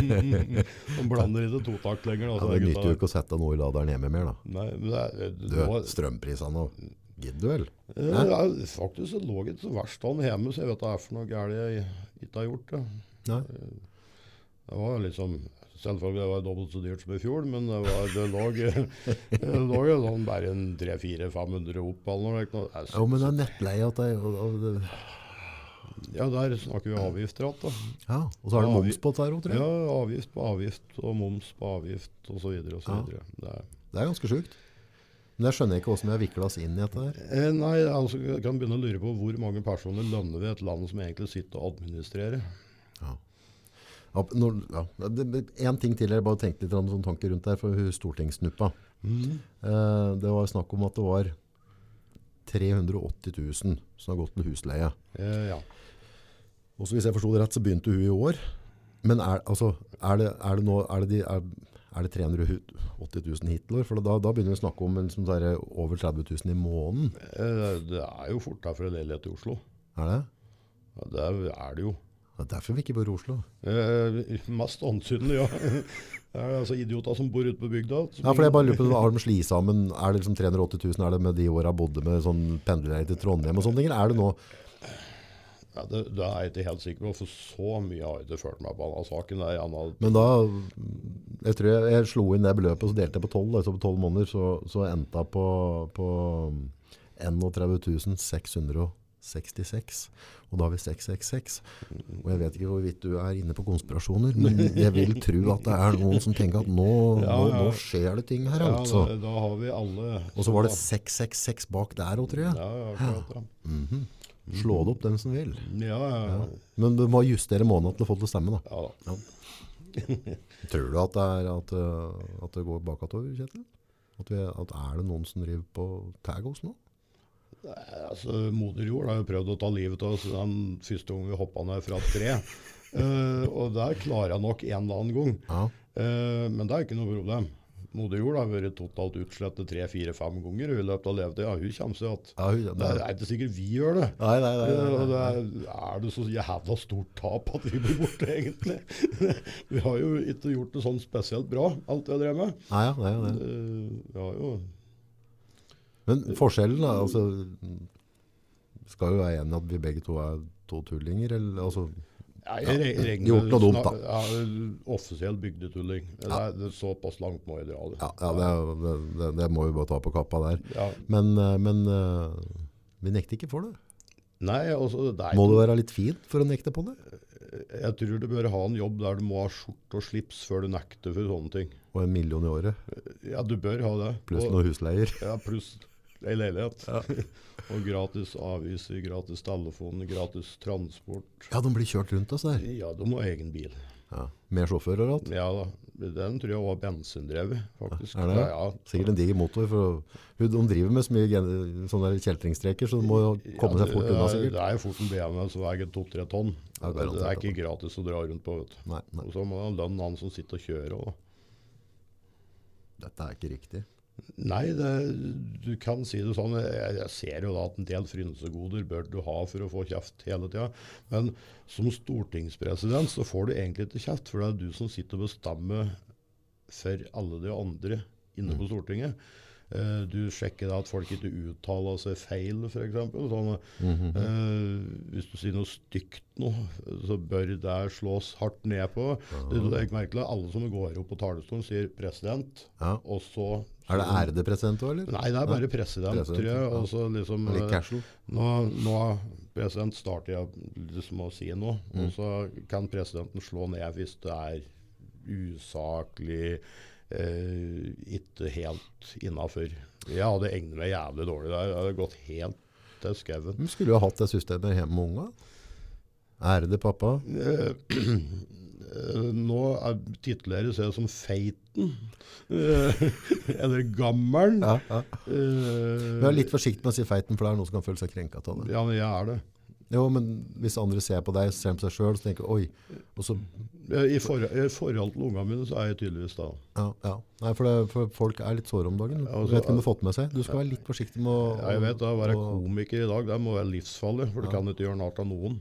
de blander ikke totakt lenger. ja, Altså, det nytter jo ikke å sette noe i laderen hjemme mer da. Nei, men det er, Du, nå- strømprisene og gidder du vel? Eh, ja, faktisk lå lå ikke så verst an hjemme, så jeg vet det er for noe galt jeg ikke har gjort. Det. Nei. det var liksom Selvfølgelig det var dobbelt så dyrt som i fjor, men det, var, det lå, det lå jo sånn bare en 300-400-500 opp. eller noe. Det er Jo, men det er nettleie at det, og, og det Ja, der snakker vi avgifter igjen. da. Ja, og så er det moms på dette òg, tror jeg. Ja, avgift på avgift og moms på avgift osv. Ja. Det er- Det er ganske sjukt. Men jeg skjønner ikke hvordan vi har vikla oss inn i dette her. Eh, nei, altså, jeg kan begynne å lure på hvor mange personer lønner vi et land som egentlig sitter og administrerer. Ja, når, ja. En ting til, jeg bare tenkte litt sånn tanker rundt der, for hun stortingssnuppa. Eh, det var snakk om at det var 380 000 som har gått til husleie. Eh, ja. Og så hvis jeg forstod det rett, så begynte hun i år. Men er, altså, er, det, er det nå er det, de, er, det 380 000 hittil? For da, da begynner vi å snakke om en som er over 30 000 i måneden. Eh, det er jo fort der for en leilighet i Oslo. Er det? Ja, det er det jo. Det er derfor vi ikke bor i Oslo. Eh, mest ansynlig, ja. Det er altså idioter som bor ute på bygda. Ja, for jeg bare lurer på, Har de slitt sammen? Er det liksom 380 000? Er det med de åra bodde med sånn pendlere til Trondheim og sånne ting? Er det nå Ja, det, det er jeg ikke helt sikker på, for så mye har jeg ikke følt meg på denne saken. Er gjerne Men da Jeg tror jeg, jeg slo inn det beløpet, og så delte jeg på 12. Altså på 12 måneder, så, så endte jeg på, på 31 666. Og da har vi 666. Og jeg vet ikke hvorvidt du er inne på konspirasjoner, men jeg vil tro at det er noen som tenker at nå, Ja, nå, ja. nå skjer det ting her, ja, altså. da, da har vi alle Og så var det 666 bak der òg, tror jeg. Ja, ja, akkurat det. -hmm. Slå det opp den som vil. Ja, ja, ja. Men du må justere måneden til å få det til å stemme, da. ja da. Tror du at det, er, at, uh, at det går bakover, Kjetil? At, vi, at er det noen som driver på tag oss nå? Nei, Altså, Moder Jord har jo prøvd å ta livet av oss den første gang vi hoppa ned fra et tre. uh, og der klarer jeg nok en eller annen gang. Ja. Uh, men det er ikke noe problem. Moder Jord har vært totalt utslettet tre-fire-fem ganger i løpet av levetida. Hun kommer seg igjen. Ja, Det det er ikke sikkert vi gjør det. Nei, nei, nei. Eh, nei, nei. det er, er det så jævla stort tap at vi blir borte, egentlig? vi har jo ikke gjort det sånn spesielt bra, alt jeg drev med. Nei, ja, nei, nei. Eh, vi har jo Men forskjellen da, altså, skal jo være enig at vi begge to er to tullinger, eller altså, Ja, jeg Gjort noe dumt, da. Ja, offisiell bygdetulling. Det er, det er såpass langt må jeg dra det. ja, ja det, det, det, må vi bare ta på kappa der. Ja. Men, uh, men uh, vi nekter ikke for det. Nei, altså, det Må du være litt fint for å nekte på det? Jeg tror du bør ha en jobb der du må ha skjorte og slips før du nekter for sånne ting. Og en million i året, Ja, du bør ha det. pluss noen husleier. Ja, pluss ei leilighet. og gratis aviser, gratis telefon, gratis transport. Ja, de blir kjørt rundt oss der. Ja, de har egen bil. Ja. Med sjåfør og alt. Ja da. Den tror jeg var bensindrevet, faktisk. Er det? Ja, ja. Sikkert en diger motor. For de driver med så mye sånne kjeltringstreker, så de må komme Ja, seg fort unna er- sikkert. Det er jo fort en BMW som veier to-tre tonn. Ja, det det, er ikke gratis å dra rundt på. vet du. Nei, nei, Og så må det ha lønn han som sitter og kjører òg. dette er ikke riktig. Nei, det, du kan si det sånn. Jeg, jeg ser jo da at en del frynsegoder bør du ha for å få kjeft hele tida. Men som stortingspresident så får du egentlig ikke kjeft, for det er du som sitter og bestemmer for alle de andre inne på Stortinget. Eh, du sjekker da at folk ikke uttaler seg feil, f.eks. Sånn, mm -hmm. uh, hvis du sier noe stygt nå, så bør det slås hardt ned på. Ja. Det, det er ikke at alle som går opp på talerstolen, sier 'president', Ja. og så Er det ærede president òg, eller? Nei, det er bare president, President, tror jeg. Og så liksom, Litt casual. nå, nå president starter jeg liksom å si noe, Mm. og så kan presidenten slå ned hvis det er usaklig, eh, ikke helt innafor. Jeg hadde egnet meg jævlig dårlig der. Jeg hadde gått helt til skauen. Skulle jo ha hatt det systemet hjemme med unga. Ærede pappa. Eh, eh, nå er tituleres jeg som Feiten. Eh, eller Gammelen. Ja, ja. Eh, Vær litt forsiktig med å si feiten, for det er noen som kan føle seg krenka av det. Ja, men jeg er det. Jo, men hvis andre ser på deg, ser på seg sjøl, så tenker oi. Og så, I, for, I forhold til ungene mine så er jeg tydeligvis da. ja, ja. Nei, for, det, for folk er litt såre om dagen. Du altså, vet ikke om du har fått med seg. Du skal være litt forsiktig med å Ja, jeg vet det, Å være komiker i dag det må være livsfarlig, for du kan ikke gjøre narr av noen.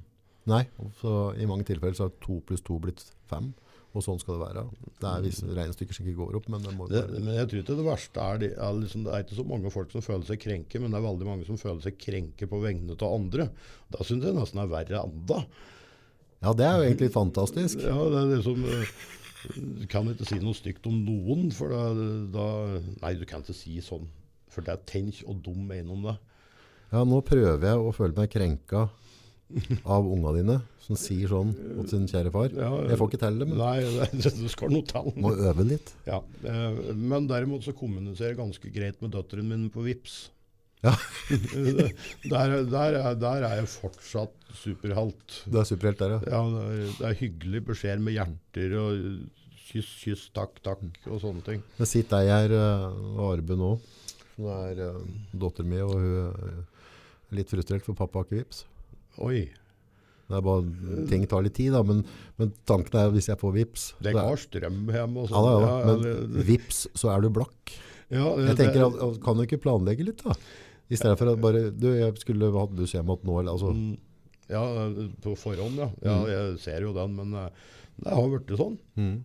Nei, så i mange tilfeller så har to pluss to blitt fem. Og sånn skal det være. Det er visse regnestykker som ikke går opp, men det må Det, men jeg tror ikke det verste er, de, er liksom, Det er ikke så mange folk som føler seg krenke, men det er veldig mange som føler seg krenke på vegne av andre. Da syns jeg nesten er verre enda. Ja, det er jo egentlig fantastisk. Ja, det er liksom eh, Du kan ikke si noe stygt om noen, for da, da Nei, du kan ikke si sånn. For det er tenk og dum mener om det. Ja, nå prøver jeg å føle meg krenka av unga dine, som sier sånn mot sin kjære far. Ja, Jeg får ikke til det, men Nei, det, det skal noe til. må øve litt. Ja, eh, Men derimot så kommuniserer jeg ganske greit med døtrene mine på Vips. Ja. der, der, er, der er jeg fortsatt superhelt. Du er superhelt der, ja. Ja, det er, det er hyggelig beskjed med hjerter og kyss, kyss, takk, takk og sånne ting. Men sitter jeg her, og Arbe nå, som er uh, datteren min, og hun er litt frustrert for pappa har ikke vips. Oi, Det er bare, ting tar litt tid, da, men, men tanken er hvis jeg får vips det så er- strøm hjemme og sånn. ja, Ja, men vips, så er du blakk. ja, Jeg tenker, at, at, kan du ikke planlegge litt da? I stedet for at bare, du, jeg skulle hatt buss hjem igjen nå, eller altså, Mm, Ja, på forhånd, ja. ja. Mm. Jeg ser jo den, men eh, det har blitt sånn. mm.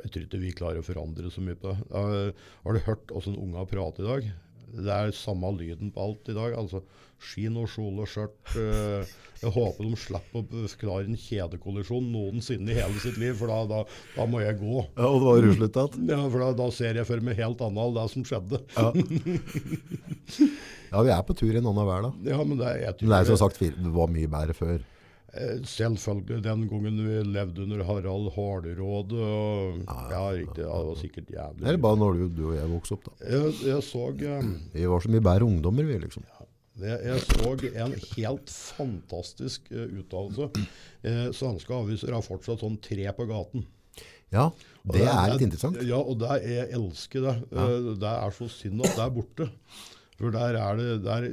Jeg tror ikke vi klarer å forandre så mye på det. Har du hørt hvordan unga prater i dag? Det er samme lyden på alt i dag. altså Skinn og kjole og skjørt. eh, jeg håper de slipper å forklare en kjedekollisjon noensinne i hele sitt liv, for da, da, da må jeg gå. Ja, og det var ruslet. Ja, for da, da ser jeg for meg helt annet av det som skjedde. Ja. ja, vi er på tur i en annen hver, da. Ja, Men det, er- jeg Men det er som sagt, det var mye bedre før. Eh, Selvfølgelig den gangen vi levde under Harald Harderåde. Og, ja, riktig, ja, det var sikkert jævlig. Eller bare når du, du og jeg vokste opp da. Jeg, jeg så eh, Vi var så mye bedre ungdommer, vi liksom. Jeg, jeg så en helt fantastisk uh, uttalelse. Eh, svenske aviser har fortsatt sånn tre på gaten. Ja, det, det er litt interessant. Ja, og det, jeg elsker det. Eh, det er så synd at det er borte. For der er det der,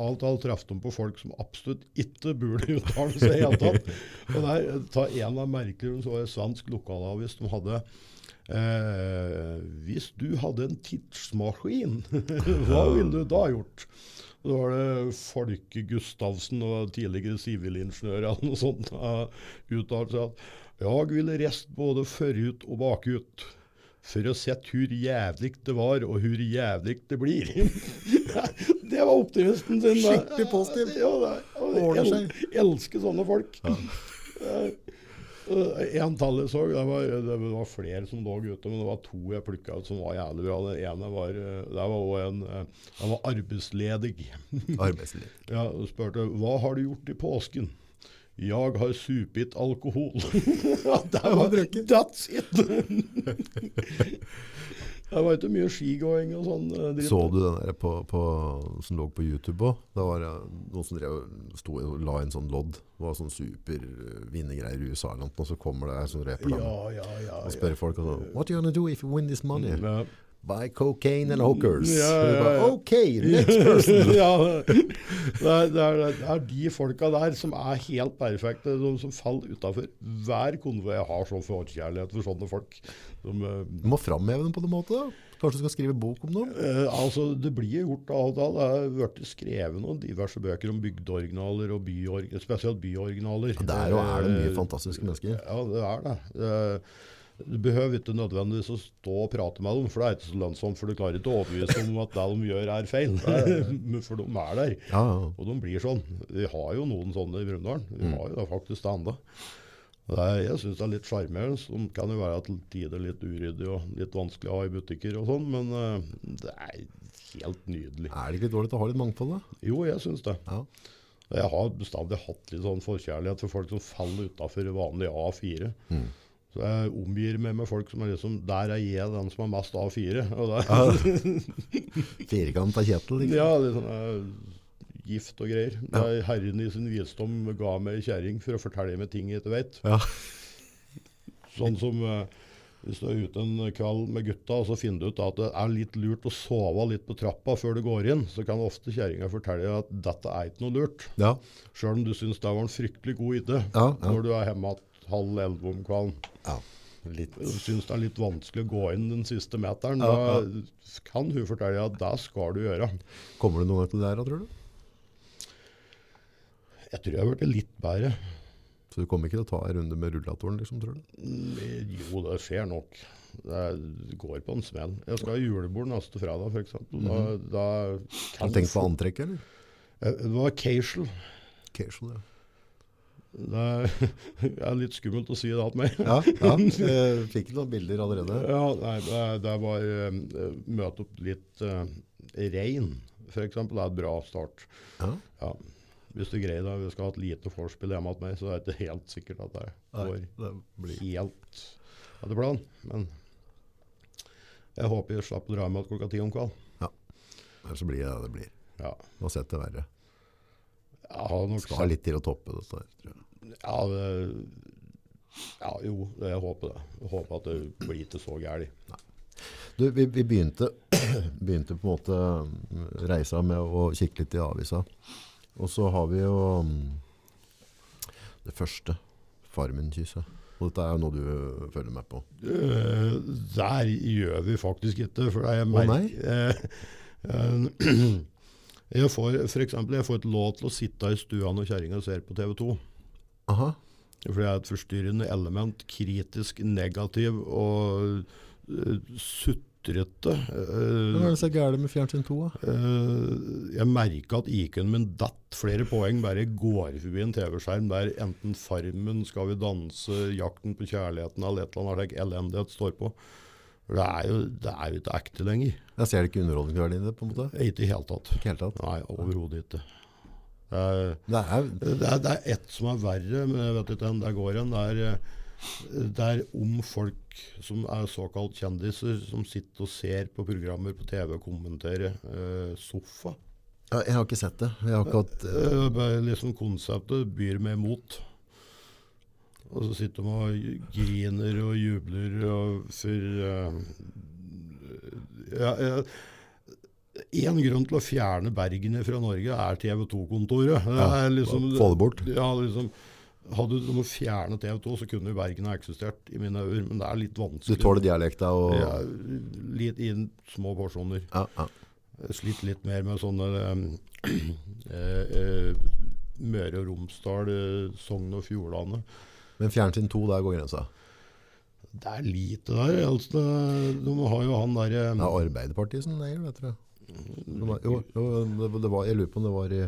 Alt alt traff de på folk som absolutt ikke burde uttale seg i hele tatt. Og der, ta en av merkene så en svensk lokalavis de hadde eh, Hvis du hadde en tidsmaskin, hva ville du da gjort? Da var det Folke Gustavsen og tidligere sivilingeniør eller noe sånt uh, uttalte seg at jeg ville reist både forut og bakut for å sett hvor jævlig det var, og hvor jævlig det blir. det var optimisten sin. da. Skikkelig positiv. Ja, jeg Ordner el, elsker sånne folk. Eh, eh, en tall jeg så, det var, det var flere som lå ute, men det var to jeg plukka ut som var jævlig bra. Den ene var, eh, det var en, han var arbeidsledig. arbeidsledig. Ja, og spurte hva har du gjort i påsken? Jeg har supit alkohol. det var. That's it! Det var ikke mye skigåing og sånn. eh, dritt. Så du den der på, på, som lå på YouTube òg? Da var det noen som drev, og sto la inn sånn lodd. Det var sånn super eh, vinnergreier i USA, eller noe, og så kommer det en sånn reper Ja, ja, ja. og spør folk og sånn What are you gonna do if you win this money? Ja. Buy cocaine and hookers. Ja, ja, ja, bare. Ok, next person! ja, det er, det, er, det er de folka der som er helt perfekte, de som faller utafor hver konvoi. Har så forkjærlighet for sånne folk. Som, eh, Du må framheve dem på en måte? da. Kanskje du skal skrive bok om dem? Uh, altså, det blir gjort av og til. Det har vært skrevet noen diverse bøker om bygdeoriginaler, og byorg, spesielt byoriginaler. Der og er det mye Eh, fantastiske mennesker. Ja, det er det. Eh, Du behøver ikke nødvendigvis å stå og prate med dem, for det er ikke så lønnsomt. For du klarer ikke å overbevise om at det de gjør, er feil. For de er der. Ja, ja. Og de blir sånn. Vi har jo noen sånne i Brumunddal. Vi Mm. har jo det faktisk det er- Jeg syns det er litt sjarmerende. De kan jo være til tider litt uryddig og litt vanskelig å ha i butikker og sånn, men eh, det er helt nydelig. Er det ikke dårlig å ha litt mangfold, da? Jo, jeg syns det. Ja. Jeg har bestandig hatt litt sånn forkjærlighet for folk som faller utafor vanlig A4. Mm. Så jeg omgir meg med folk som er liksom Der er jeg den som er mest A4. Og Firkant av Kjetil, liksom. ja, liksom sånn eh, gift og greier. Ja. er Herren i sin visdom ga meg ei kjerring for å fortelle meg ting jeg ikke vet. Ja. Sånn som eh, hvis du er ute en kveld med gutta, og så finner du ut at det er litt lurt å sove litt på trappa før du går inn, så kan ofte kjerringa fortelle at dette er ikke noe lurt. Ja. Sjøl om du syns det var en fryktelig god idé Ja, ja. når du er hjemme igjen halv elleve om kvelden. ja. Litt. Syns det er litt vanskelig å gå inn den siste meteren. Ja, Da kan hun fortelle at det skal du gjøre. Kommer du noen gang til det her, tror du? Jeg tror jeg har blitt litt bedre. Så du kommer ikke til å ta en runde med rullatoren, liksom, tror du? Mm, Jo, det skjer nok. Det går på en smell. Jeg skal ha julebord neste fredag, f.eks. Da, da Har du tenkt på antrekket, eller? Eh, Det var casual. Casual, ja. Det er, litt skummelt å si det til meg. Ja, ja. Jeg fikk noen bilder allerede. Ja, nei, det, det var uh, møte opp litt uh, rein, f.eks. Det er et bra start. Ja. Ja. Hvis du greier det, vi skal ha et lite vorspiel hjemme hos meg, så er det ikke helt sikkert at det Nei, går det blir... helt etter planen. Men jeg håper jeg slapp å dra med klokka ti om kvelden. Ellers så blir det det det blir. Ja. Du har sett det verre. Har nok Skal litt til å toppe dette tror jeg. Ja, det, ja, jo, jeg håper det. Jeg håper at det blir ikke så gærent. Du, vi, vi begynte, begynte på en måte mm, reisa med å kikke litt i avisa. Og så har vi jo mm, det første, Farmen-kysset. Og dette er noe du følger med på. Eh, der gjør vi faktisk ikke, for jeg merker eh, Jeg får for eksempel, jeg får et lov til å sitte i stua når kjerringa ser på TV 2. Aha. For det er et forstyrrende element. Kritisk negativ og uh, sutrete. Hva er det så gærent med Fjernsyn 2? Da? eh, jeg merka at IQ-en min datt flere poeng bare jeg går forbi en TV-skjerm der enten Farmen, Skal vi danse, Jakten på kjærligheten eller et eller annet elendighet står på. For Det er jo, det er jo ikke ekte lenger. Jeg ser det ikke underholdningsverdien i det, på en måte. Ikke i det hele tatt. Ikke helt tatt. Nei, overhodet ikke. Det er, Det er, det er, det er ett som er verre, men jeg vet ikke hvor det går hen. Det er, eh, det er om folk som er såkalt kjendiser, som sitter og ser på programmer på TV og kommenterer eh, sofa. jeg har ikke sett det. Jeg har ikke hatt ø, Eh, bare liksom Konseptet byr meg imot. Og så sitter de og griner og jubler og for uh, ja, ja, En grunn til å fjerne Bergen fra Norge er TV 2-kontoret. Det Ja, liksom, få det bort. Ja, liksom, hadde du fjernet TV 2, så kunne Bergen ha eksistert i mine øyne, men det er litt vanskelig. Du tåler dialekta og ja, litt i små porsjoner. ja, ja. Slitt litt mer med sånne um, eh, eh, Møre og Romsdal, eh, Sogn og Fjordane. Men Fjernsyn 2, der går grensa. Det er lite der. Altså, de har jo han derre Det er Arbeiderpartiet som eier det, tror jeg. Det var, jo, jo det, det var, jeg lurer på om det var i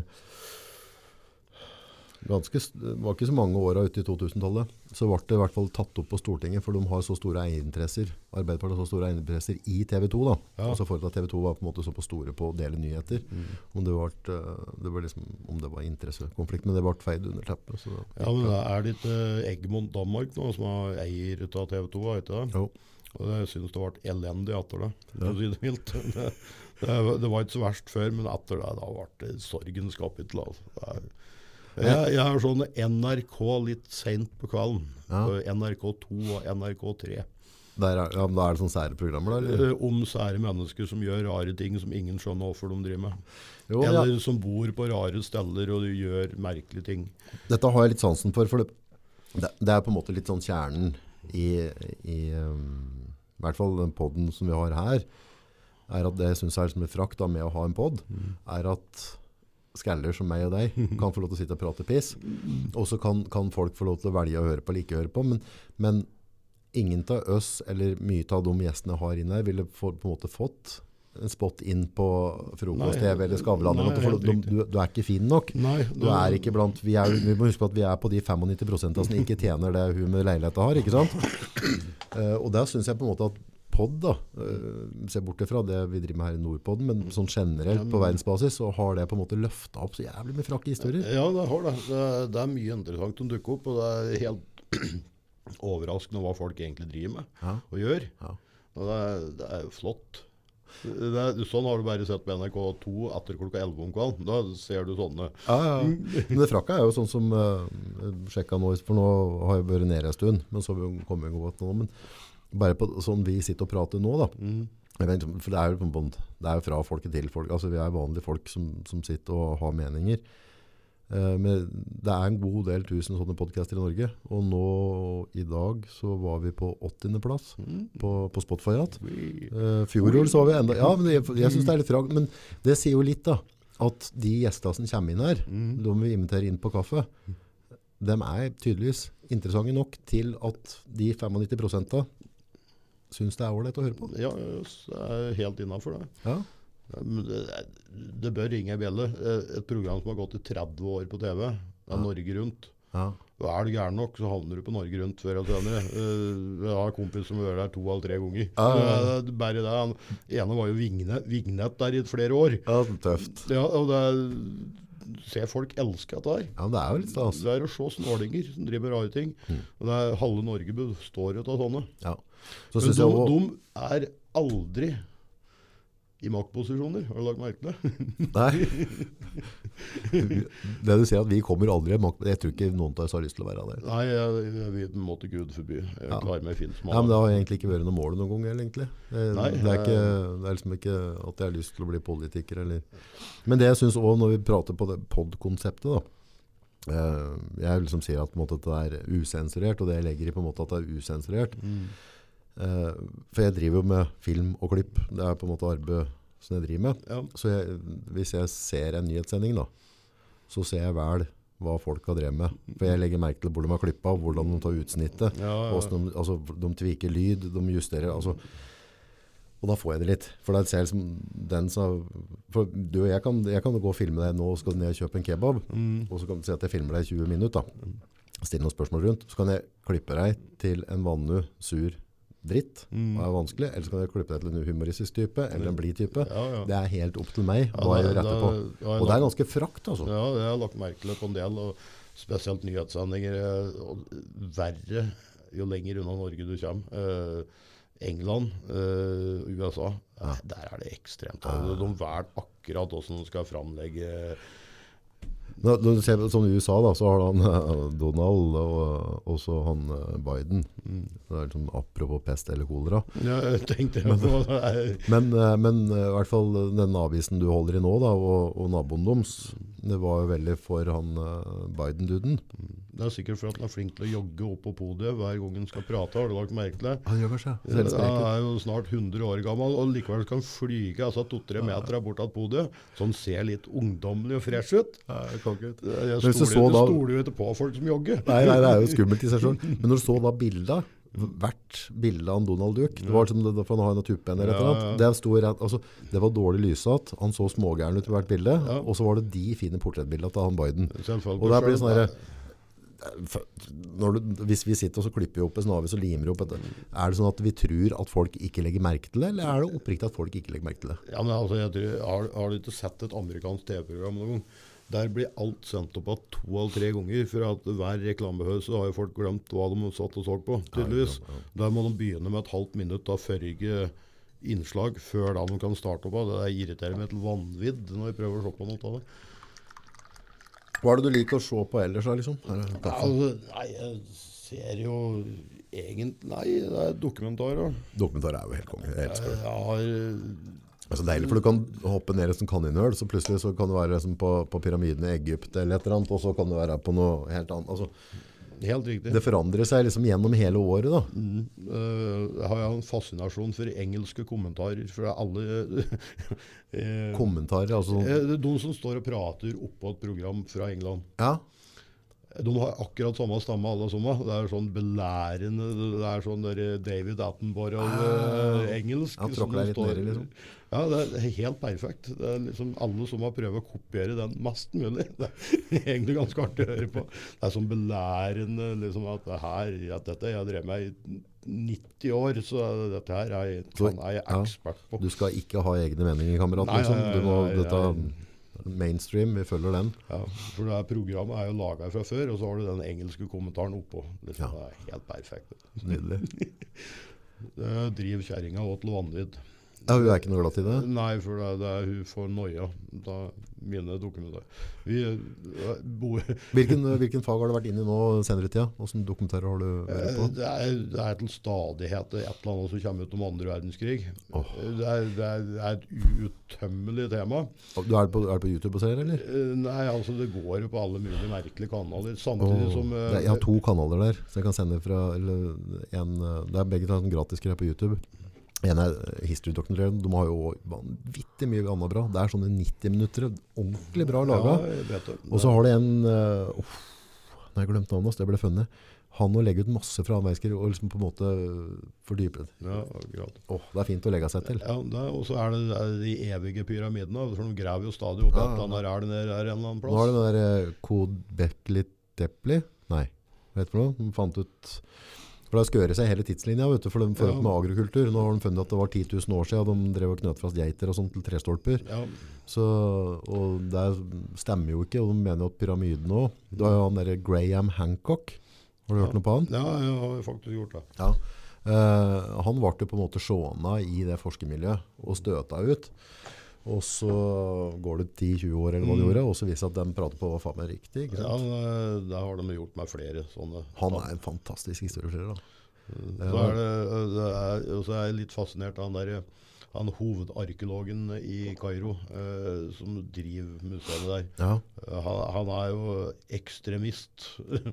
ganske, Det var ikke så mange åra ute i 2000-tallet. Så ble det i hvert fall tatt opp på Stortinget, for de har så store eierinteresser. Arbeiderpartiet har så store eierinteresser i TV 2. da. Ja. Altså for at TV 2 var på en måte så på store på å dele nyheter. Mm. Om det var, det var, liksom, om det var interessekonflikt, men det ble feid under teppet. Så Ja, men da er det ikke Egmont Danmark nå som er eier av TV 2? Er det ikke det? Jo. Og jeg syns det ble elendig etter det. Ja. si Det. Det, det, det var ikke så verst før, men etter det da ble det sorgens kapittel. Altså. Det er, jeg, jeg har sånn NRK litt seint på kvelden. Ja. NRK2 og NRK3. Der er, ja, da er det sånne sære programmer, da? Eller? Eh, Om sære mennesker som gjør rare ting som ingen skjønner hvorfor de driver med. Jo, ja. Eller som bor på rare steder og gjør merkelige ting. Dette har jeg litt sansen for, for det, det, er på en måte litt sånn kjernen i, i um, i hvert fall den podden som vi har her, er at det jeg synes er som er frakt da, med å ha en podd, er at skaller som meg og deg kan få lov til å sitte og prate piss. Og så kan, kan folk få lov til å velge å høre på eller ikke høre på, men, men ingen av oss, eller mye av de gjestene jeg har inne her, ville få, på en måte fått en spot inn på frokost-TV eller Skavlan. for du, du er ikke fin nok. Nei, Du er ikke blant, vi, er, vi må huske på at vi er på de 95% som ikke tjener det hun med leiligheta har, ikke sant? Uh, og der synes jeg på en måte at podd da, uh, se bort ifra det vi driver med her i Nordpodden, men sånn generelt på verdensbasis, så har det på en måte løftet opp så jævlig med frakke historier. Ja, det har det. Det er, det er mye interessant som dukker opp, og det er helt overraskende hva folk egentlig driver med Ja. og gjør. Ja. Og det er, det er jo flott. Det er, sånn har du bare sett på NRK2 etter klokka 11 om kvelden. Da ser du sånne Ja, ja. Men det frakka er jo sånn som uh, sjekka nå, for nå har jeg vært nede en stund, men så har vi jo kommet godt nå, men bare på sånn vi sitter og prater nå da, Mm. vet, for det er jo på det er jo fra folket til folk, altså vi er vanlige folk som, som sitter og har meninger. Eh, men det er en god del tusen sånne podcaster i Norge, og nå i dag så var vi på 80. plass på, på Spotify igjen. Uh, Fjorår så var vi enda Ja, men jeg, jeg syns det er litt fragt Men det sier jo litt da At de gjestene som kommer inn her De vi inviterer inn på kaffe De er tydeligvis interessante nok Til at de 95% Synes det er ordentlig å høre på Ja, det er helt innafor det. Ja, Det, det bør ringe ei bjelle. Eh, Et program som har gått i 30 år på TV. Det er Norge Rundt. ja, Og er du gæren nok, så havner du på Norge Rundt før eller senere. Eh, Jeg har en kompis som har vært der to eller tre ganger. Ja, ja, ja. Eh, Bare det. Han ene var jo Vignett, Vignett der i flere år. ja tøft Ja, og det er, ser folk elsker dette her. Ja, det er jo litt stas Det er å se snålinger som driver rare ting. Mm. Og det er Halve Norge består av sånne. Ja Så Men de, også de er aldri i maktposisjoner. Har du lagt merke til det? Nei Det du sier at vi kommer aldri i makt Jeg tror ikke noen av oss har lyst til å være det Nei, jeg, jeg måtte Gud forby. Jeg Ja. klarer meg fint som Ja, men det har egentlig ikke vært noe mål noen gang egentlig. Det, Nei, det, er ikke, det er liksom ikke at jeg har lyst til å bli politiker, eller... Men det jeg synes også når vi prater på det podd-konseptet da, eh, jeg liksom sier at måte, det er usensurert, og det jeg legger i på en måte at det er usensurert. Mm. Eh, for jeg driver jo med film og klipp, det er på en måte arbeid som jeg driver med. Ja. Så jeg, hvis jeg ser en nyhetssending da, så ser jeg vel hva folk har drevet med. For jeg legger merke til hvor de har klippet, hvordan de tar utsnittet. Ja, ja. De, altså, de tviker lyd, de justerer altså, Og da får jeg det litt. For det som den som For du og jeg kan, jeg kan gå og filme deg nå og skal ned og kjøpe en kebab. Mm. Og så kan du si at jeg filmer deg i 20 minutter. da. Stille noen spørsmål rundt. Så kan jeg klippe deg til en vanlig, sur dritt. Mm. Det er vanskelig. Eller så kan jeg klippe deg til en humoristisk type, eller en blid type. Ja, ja. Det er helt opp til meg hva jeg gjør etterpå. Og det er ganske frakt, altså. Ja, det har lagt merke til på en del, og spesielt nyhetssendinger. eh, Og verre jo lenger unna Norge du kommer. Eh, England, eh, USA, ja. der er det ekstremt. Altså, De velger akkurat hvordan de skal framlegge Når du ser sånn i USA, da, så har han eh, Donald og også han eh, Biden. Det er liksom apropos pest eller kolera. Ja, jeg tenkte jeg på Men, eh, men i hvert fall den avisen du holder i nå, da, og, og naboen deres, det var jo veldig for han Biden-duden. Det er sikkert for at han er flink til å jogge opp på podiet hver gang han skal prate. Har du lagt merke til? Han gjør seg. Han er jo snart 100 år gammel, og likevel kan flyge altså to-tre meter bort til podiet. Så han ser litt ungdommelig og fresh ut. Jeg stoler, jo ikke på folk som jogger. Nei, nei, det er jo skummelt i seg sjøl. Men når du så da bildet, hvert bilde av Donald Duck, det var som det, for han har en tuppen eller Ja, ja. det, sto rett, altså, det var dårlig lysatt, han så smågæren ut i hvert bilde, Ja. og så var det de fine portrettbildene av han Biden. Og der blir sånn du, hvis vi sitter og så klipper vi opp en snavis og limer opp dette. er det sånn at vi tror at folk ikke legger merke til det, eller er det oppriktig at folk ikke legger merke til det? Ja, men altså, jeg tror, har, har du ikke sett et amerikansk TV-program noen gang? Der blir alt sendt opp igjen to eller tre ganger. For at hver reklamepause har jo folk glemt hva de satt og så på. tydeligvis. Der må de begynne med et halvt minutt av førrige innslag før da de kan starte opp. Det irriterer meg til vanvidd når vi prøver å se på noe av det. Hva er det du liker å se på ellers? da, liksom? Altså, nei, jeg ser jo egentlig Nei, det er dokumentarer. Dokumentar er jo helt konge. Jeg elsker det. Jeg har Det er så deilig, for du kan hoppe ned i et kaninøl, så plutselig så kan du være liksom, på, på pyramiden i Egypt eller et eller annet, og så kan du være på noe helt annet. Altså, Helt riktig. det forandrer seg liksom gjennom hele året da. Mm. Jeg har jo en fascinasjon for engelske kommentarer fra alle eh, Kommentarer, altså. sånn- eh, De som står og prater oppå et program fra England. Ja, De har akkurat samme stamme alle sammen. Det er sånn belærende Det er sånn der David Attenborough-engelsk. Han tråkker deg litt nere, liksom. Ja, det er helt perfekt. Det er liksom Alle som har prøvd å kopiere den mest mulig. Det er egentlig ganske artig å høre på. Det er sånn belærende liksom at, det her, at dette jeg drevet med i 90 år, så dette her er, jeg- sånn jeg ja. ekspert på. du skal ikke ha egne meninger, kamerat. Liksom. Du må, dette mainstream, vi følger den. Ja, for det her programmet er jo laga fra før, og så har du den engelske kommentaren oppå. Liksom, Ja. Det er helt perfekt. Nydelig. Det driver kjerringa òg til vanvidd. Ja, hun er ikke noe glad i det. Nei, for det, det er hun får noia. Da mine dokumenter. Vi bor Hvilken, hvilken fag har du vært inne i nå senere i tida? Hvilke dokumentarer har du vært på? det er, det er til stadighet et eller annet som kommer ut om andre verdenskrig. Oh. Det, er, det, er, et utømmelig tema. Du er på, er på YouTube og ser, eller? Eh, Nei, altså det går jo på alle mulige merkelige kanaler. Samtidig oh. som eh, jeg har to kanaler der, så jeg kan sende fra eller en, eh, Det er begge to sånn på YouTube. En er eh, History-dokumentaren. De har jo vanvittig mye annet bra. Det er sånne 90 minutter. Ordentlig bra laga. Ja. Og så har du en uh, Nå har jeg glemt navnet hans, det ble funnet. Han å legge ut masse fra verdenskrig og liksom på en måte fordype det. Ja, akkurat. Åh, det er fint å legge seg til. Ja, er- Og så er det, det er de evige pyramidene. For de graver jo stadig opp Ja, et ja. eller annet ræl ned der en eller annen Nå har det den der uh, Kodbekli Depli Nei, hva heter det for noe? De fant ut For det har skøret seg hele tidslinja, vet du, for de får Ja. opp med agrokultur. Nå har de funnet at det var 10 000 år siden de drev og knøt fast geiter og sånt til trestolper. Ja, Så, og det stemmer jo ikke, og de mener jo at pyramiden òg Du har jo han derre Graham Hancock. Har du hørt noe på han? ja, jeg har faktisk gjort det. Ja. Uh, han ble jo på en måte sjåna i det forskermiljøet og støta ut. Og så går det 10-20 år, eller hva de Mm. gjorde, og så viser det at de prater på hva faen meg riktig. Ikke sant? Ja, det har de gjort med flere sånne. Han er en fantastisk historieforteller. da. Så er det, det er, så er jeg litt fascinert av han der han hovedarkeologen i Kairo eh, som driver museet der. Ja. Eh, Han, han er jo ekstremist.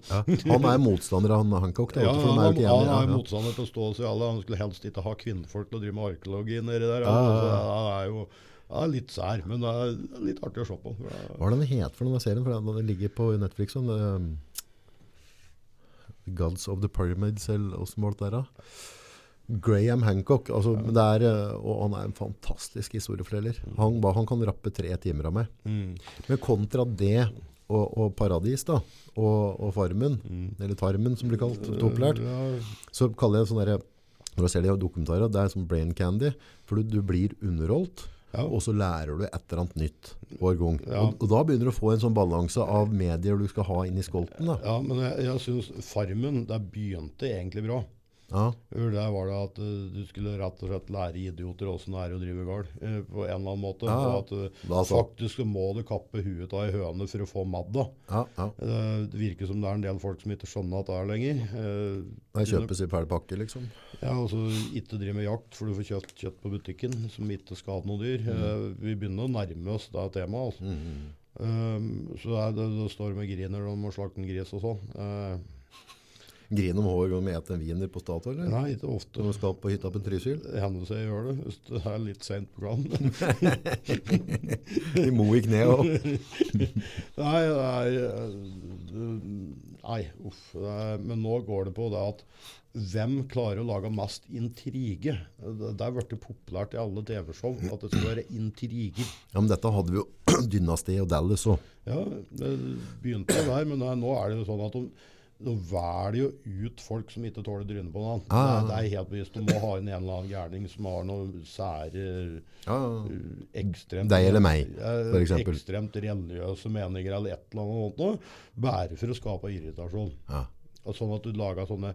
Ja. Han er motstander av han Hancock. Da, Ja, han, han, han er motstander til å stå seg alle. Han skulle helst ikke ha kvinnfolk til å drive med arkeologi nedi der. Ja. Altså, han er jo er litt sær, men det er litt artig å se på. Hva er det den het for denne serien? For den ligger på Netflix. Sånn, The Gods of the Pyramids, eller åssen var det der? da? Graham Hancock. Altså, ja. er, eh, og han er en fantastisk historieforteller. Han, han kan rappe tre timer av meg. Mm. Men kontra det og, og Paradis da, og, og Farmen, eller Tarmen som blir kalt populært, Ja, så kaller jeg det sånn der, når du ser det i dokumentarer, det er som brain candy, for du, du blir underholdt, Ja. og så lærer du et eller annet nytt hver gang. Ja. Og, og da begynner du å få en sånn balanse av medier du skal ha inn i skolten. Da. ja, men jeg, jeg syns Farmen, der begynte egentlig bra. Ja. Der var det at eh, du skulle rett og slett lære idioter åssen det er å drive gård. eh, på en eller annen måte. Ja, ja. At eh, faktisk må du kappe huet av ei høne for å få madda. Ja, ja. Det virker som det er en del folk som ikke skjønner at det er lenger. Det kjøpes i pakke, liksom. Ja, altså ikke drive med jakt, for du får kjøpt kjøtt på butikken som ikke skader noe dyr. Mm. Vi begynner å nærme oss det temaet. Altså. Um, så det, det, det står med griner om å slakte en gris og sånn. Eh, Griner om gang vi eter en wiener på Statoil, eller? nei, ikke ofte. Når vi skal på hytta på Trysil. Det hender seg jeg gjør det, hvis det er litt sent på kvelden. I mo i kne òg. nei, er eh, Nei, uff. Er, men nå går det på det at hvem klarer å lage mest intrige? Det er blitt populært i alle TV-show at det skal være intriger. Ja, men dette hadde vi jo dynastiet og Dallas òg. Ja, det begynte der, men nå er det jo sånn at de, de velger jo ut folk som ikke tåler noe Ah, det, ah. det er helt bevisst. Du må ha inn en eller annen gærning som har noe sære Ja, uh, ekstremt Deg eller meg, eh, eksempel. Ekstremt religiøse meninger eller et eller annet sånt bare for å skape irritasjon. Ah. Og sånn at du lager sånne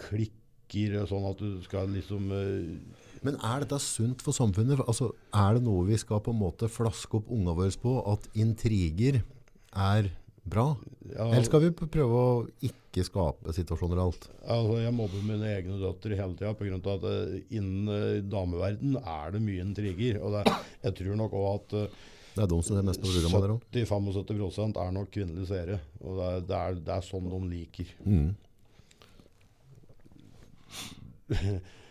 klikker, sånn at du skal liksom eh, Men er dette sunt for samfunnet? Altså, er det noe vi skal på en måte flaske opp unga våre på, at intriger er bra? ja, Eller skal vi prøve å ikke skape situasjoner og alt? Altså, jeg mobber mine egne døtre hele tida pga. at uh, innen uh, dameverden er det mye intriger. Og det, jeg tror nok òg at uh, Det er de som er mest på programmet 70-75 er nok kvinnelige seere. Og det er, det, er, det er sånn de liker. Mm.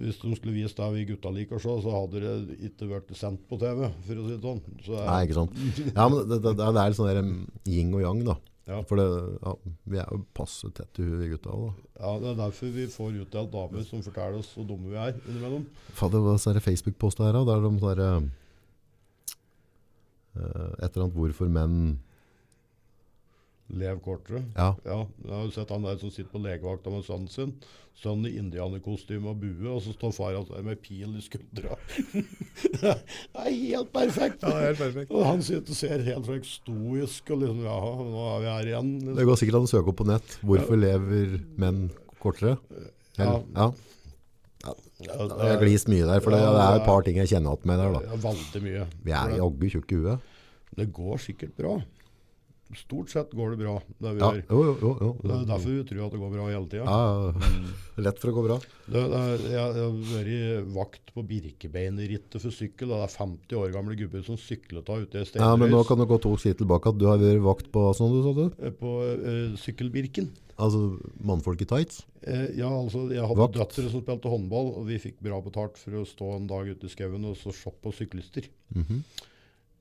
Hvis de skulle vist det vi gutta liker å se, så hadde det ikke vært sendt på TV, for å si det sånn. Så, Nei, ikke sant. Ja, men det, det, det er litt sånn der, yin og yang, da. Ja. For det, ja, vi er jo passe tett i huet, vi gutta Da. ja, Det er derfor vi får utdelt damer som forteller oss hvor dumme vi er innimellom. Fader, hva er det Facebook-posta her, da? Der de sånn der, uh, Et eller annet 'Hvorfor menn' Lev kortere. Ja. Ja, jeg har sett han der som sitter på legevakta med sønnen sin. Sønnen i indianerkostyme og bue, og så står far hans der med pil i skuldra. det er helt perfekt! helt perfekt. Og han sitter og ser helt ekstoisk stoisk og liksom Ja, nå er vi her igjen. Det Liksom. går sikkert an å søke opp på nett. 'Hvorfor lever menn kortere'? Eller, ja. Ja, Jeg har glist mye der, for det, det er et par ting jeg kjenner igjen med der. da. Ja, veldig mye. Vi er det, jaggu tjukke i huet. det går sikkert bra. Stort sett går det bra, det vi Ja, gjør. jo, jo, jo, Det er derfor vi tror at det går bra hele tida. Ja, lett for å gå bra. Det, det jeg, har vært vakt på Birkebeinerrittet for sykkel. Det er 50 år gamle gubber som syklet av ute i Ja, men nå kan du gå to skritt tilbake. at Du har vært vakt på hva sånn du sa du? eh, på uh, Sykkelbirken. Altså mannfolk i tights? Eh, ja, altså, Jeg hadde Vakt. døtre som spilte håndball, og vi fikk bra betalt for å stå en dag ute i skauen og så se på syklister. Mhm.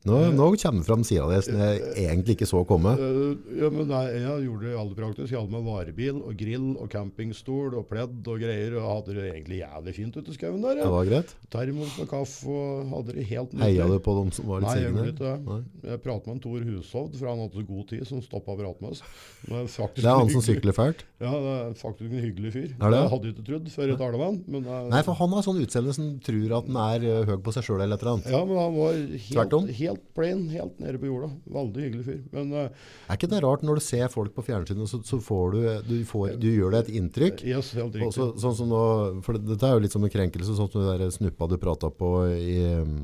Nå, nå kommer det fram sida di som jeg egentlig ikke så komme. Eh, ja, men nei, Jeg gjorde det aldri praktisk. Jeg hadde med varebil og grill og campingstol og pledd og greier. Og hadde det egentlig jævlig fint ute i skauen der. Det var greit. Termos med kaffe og hadde det helt Heia du på dem som var litt Nei, jeg gjorde segne? ikke det. Jeg pratet med en Tor Hushovd, for han hadde så god tid, som stoppa å prate med oss. Men det, er han som sykler fælt? Ja, det er faktisk en hyggelig fyr. Er det? Jeg hadde ikke trodd før jeg talte med han. Men, eh, Nei, for han har sånn utseende som tror at han er høy på seg sjøl eller et eller annet. Ja, men han var om. helt, helt plain, helt nede på jorda. Veldig hyggelig fyr. Men eh, Er ikke det rart når du ser folk på fjernsynet, så, så får du, du, får, du gjør deg et inntrykk? yes, helt riktig. så, sånn som nå, for dette er jo litt som en krenkelse, sånn som den snuppa du prata på i um,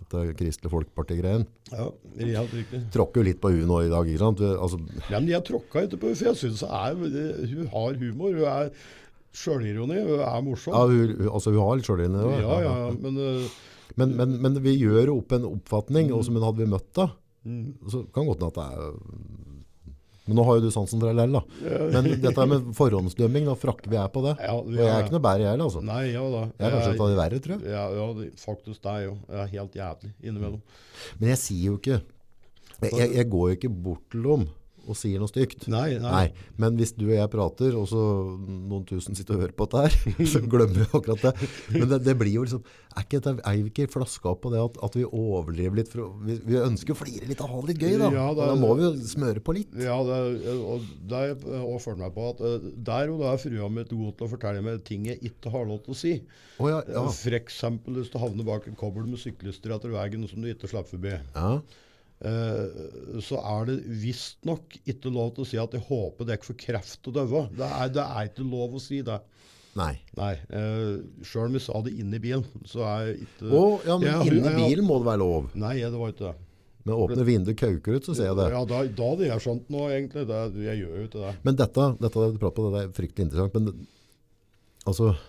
dette Kristelig Folkeparti-greien. Ja, helt riktig. Tråkker jo litt på hun nå i dag, ikke sant? Altså, Ja, men jeg tråkka ikke på henne, for jeg syns hun har humor. Hun er sjølironi, hun er morsom. ja, hun, altså, hun har litt sjølironi? Ja, ja, ja, men eh, Men, men, men vi gjør opp en oppfatning, og som en hadde vi møtt da, mm, så kan godt hende at det er Men nå har jo du sansen for LL, da. Men dette med forhåndsdømming, da frakker vi er på det. ja, Og jeg er ikke noe bedre, jeg heller, altså. Nei, ja da. Jeg er kanskje et av de verre, tror jeg. Ja, ja faktisk det er jo. Jeg er helt jævlig innimellom. Men jeg sier jo ikke Jeg, jeg, jeg går jo ikke bort til dem og sier noe stygt. Nei, nei. Nei, men hvis du og jeg prater, og så noen tusen sitter og hører på dette her, så glemmer vi akkurat det. Men det, det blir jo liksom, er, ikke, dette- er vi ikke flaska på det at, at vi overdriver litt? For, vi, vi ønsker å flire litt og ha det litt gøy da. Ja, det da må vi jo smøre på litt. Ja, det, og det har jeg følt meg på at eh, der og da er frua mi god til å fortelle meg ting jeg ikke har lov til å si. Oh, ja, ja. For eksempel hvis du havner bak en kobbel med syklister etter veien som du ikke slipper forbi. ja. Eh, så er det visstnok ikke lov til å si at jeg håper dere får kreft og døde. Det er, det er ikke lov å si det. Nei. Nei. Uh, Sjøl om vi sa det inni bilen, så er jeg ikke Å, ja, men inni bilen må det være lov. Nei, det var ikke det. Men åpne vinduet kauker ut, så ser jeg det. Ja, da, da hadde jeg skjønt noe, egentlig. Det, jeg gjør jo ikke det. Men dette, dette du prater på, det er fryktelig interessant. Men altså, eh,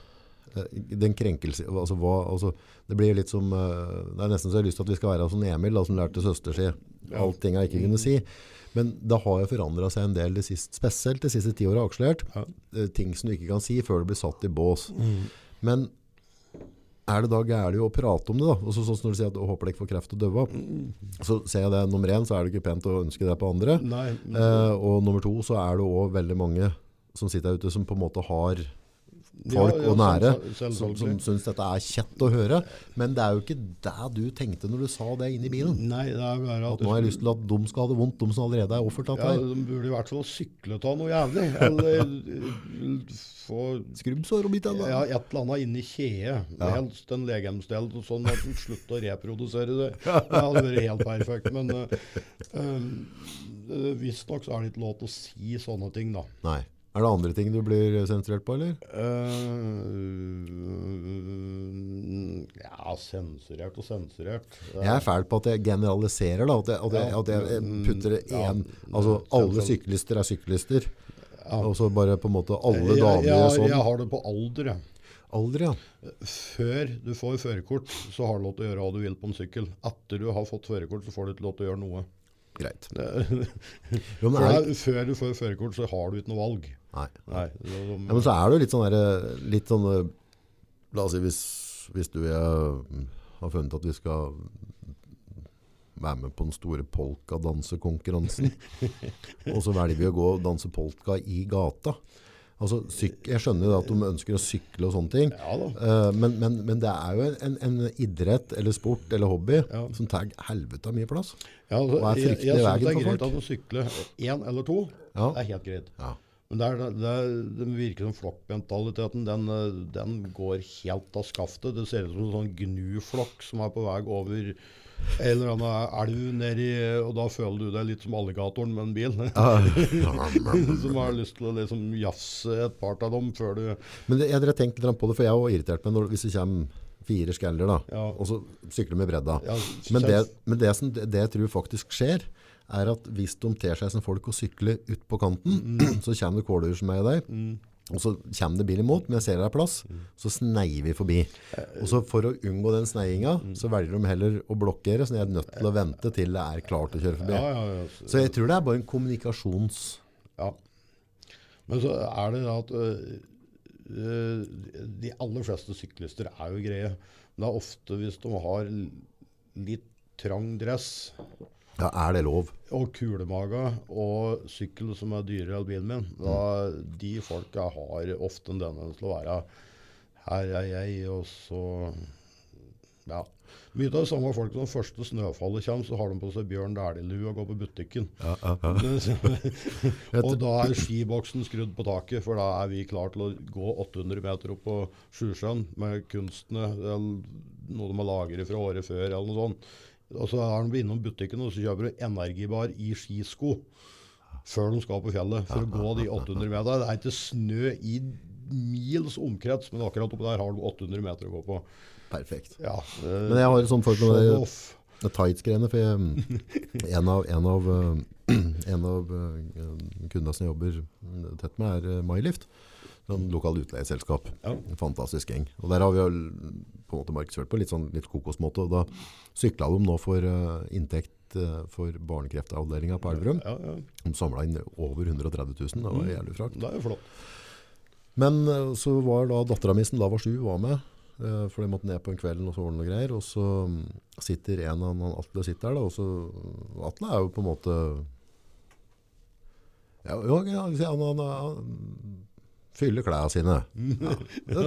den krenkelse altså, hva, altså, Det blir litt som eh, Det er nesten så jeg har lyst til at vi skal være som Emil, da, som lærte søster si alt ting jeg ikke kunne si. Men det har jo forandra seg en del, det siste, spesielt de siste ti åra. Akselert. Ja. Eh, Ting som du ikke kan si før du blir satt i bås. Men er det da gærent å prate om det? da? Også sånn som når du sier at du håper dere får kreft og døve. Så ser jeg det nummer én, så er det ikke pent å ønske det på andre. Nei, Eh, og nummer to så er det òg veldig mange som sitter der ute som på en måte har folk Ja, ja, og nære som, som syns dette er kjett å høre. Men det er jo ikke det du tenkte når du sa det inni bilen. Nei, det er bare At nå har jeg lyst til at de skal ha det vondt, de som allerede er offertatt her. ja. De burde i hvert fall sykle av noe jævlig. Eller eh, få Skrubbsår om ikke annet. ja, et eller annet inni kjeet. Helst en legemsdel, sånn at de slutter å reprodusere det. Det hadde vært helt perfekt. Men uh, uh, visstnok så er det ikke lov til å si sånne ting, da. Nei. Er det andre ting du blir sensurert på, eller? Uh, ja, sensurert og sensurert. Jeg er fæl på at jeg generaliserer, da. At jeg, at jeg, at jeg putter én Altså alle syklister er syklister. Og så bare på en måte alle damer og jeg, sånn. jeg har det på alder, jeg. Alder, ja. Før du får førerkort, så har du lov til å gjøre hva du vil på en sykkel. Etter du har fått førerkort, så får du ikke lov til å gjøre noe. Greit. Jo, men er, før du får førerkort, så har du ikke noe valg. nei. Nei, Ja, men så er det jo litt sånn der, litt sånn eh, La oss si hvis, hvis du jeg har funnet at vi skal være med på den store polkadansekonkurransen, og så velger vi å gå og danse polka i gata. Altså, syk, jeg skjønner jo at de ønsker å sykle og sånne ting, ja eh, men, men, men det er jo en, en idrett eller sport eller hobby Ja. som tar helvete mye plass. Ja, altså, Hva er jeg, fryktelig jeg folk? synes veien det er greit at du sykler én eller to. Ja. Det er helt greit. Ja. Men det, er, det, er, det virker som flokkmentaliteten. Den, den går helt av skaftet. Det ser ut som en sånn gnuflokk som er på vei over en eller annen elv nedi Og da føler du deg litt som alligatoren med en bil. som har lyst til å liksom jafse et par av dem før du Men det, jeg har tenkt litt på det, for jeg er også irritert meg når, hvis det kommer fire skaller da, Ja. og så sykler med bredda. ja, Men, det, men det, som, det jeg tror faktisk skjer, er at hvis de ter seg som folk og sykler ut på kanten, så kommer det kåldyr som er der, Mm. Og så kommer det bil imot, men jeg ser det er plass, så sneier vi forbi. Og så for å unngå den sneiinga, så velger de heller å blokkere, så jeg er nødt til å vente til det er klart å kjøre forbi. Ja, ja, ja. Så jeg tror det er bare en kommunikasjons... Ja. Men så er det at øh, øh, de aller fleste syklister er jo greie. Men det er ofte hvis de har litt trang dress Ja, er det lov? og kulemaga, og sykkel som er dyrere enn bilen min, da de folka har ofte en tendens til å være her er jeg, og så ja. Mye av de samme folk når første snøfallet kommer, så har de på seg Bjørn Dæhlie-lue og går på butikken. Ja, ja, ja. og da er skiboksen skrudd på taket, for da er vi klar til å gå 800 meter opp på Sjusjøen med kunstene, eller noe de har lagret fra året før, eller noe sånt. Og så er de innom butikken og så kjøper du energibar i skisko før de skal på fjellet, for å gå de 800 meter. Det er ikke snø i mils omkrets, men akkurat oppe der har du 800 meter å gå på. Perfekt. Ja, Men jeg har et sånt forhold med det, tights-greiene. for jeg, en av, en av, eh, en av eh, kundene som jeg jobber tett med er eh, MyLift, sånn lokal utleieselskap. Ja. Fantastisk gjeng. Og der har vi på en måte markedsført på litt sånn litt kokosmåte, og da sykla de nå for uh, inntekt eh, for barnekreftavdelinga på Elverum. Ja, ja. De samla inn over 130 000, det var jævlig frakt. Det er jo flott. Men eh, så var da dattera mi som da var sju, var med. For de måtte ned på en kveld og så ordne noe greier. Og så mm, sitter en av han Atle sitter der, da. Og så Atle er jo på en måte Ja, ja han, han, han fyller klærne sine. Ja.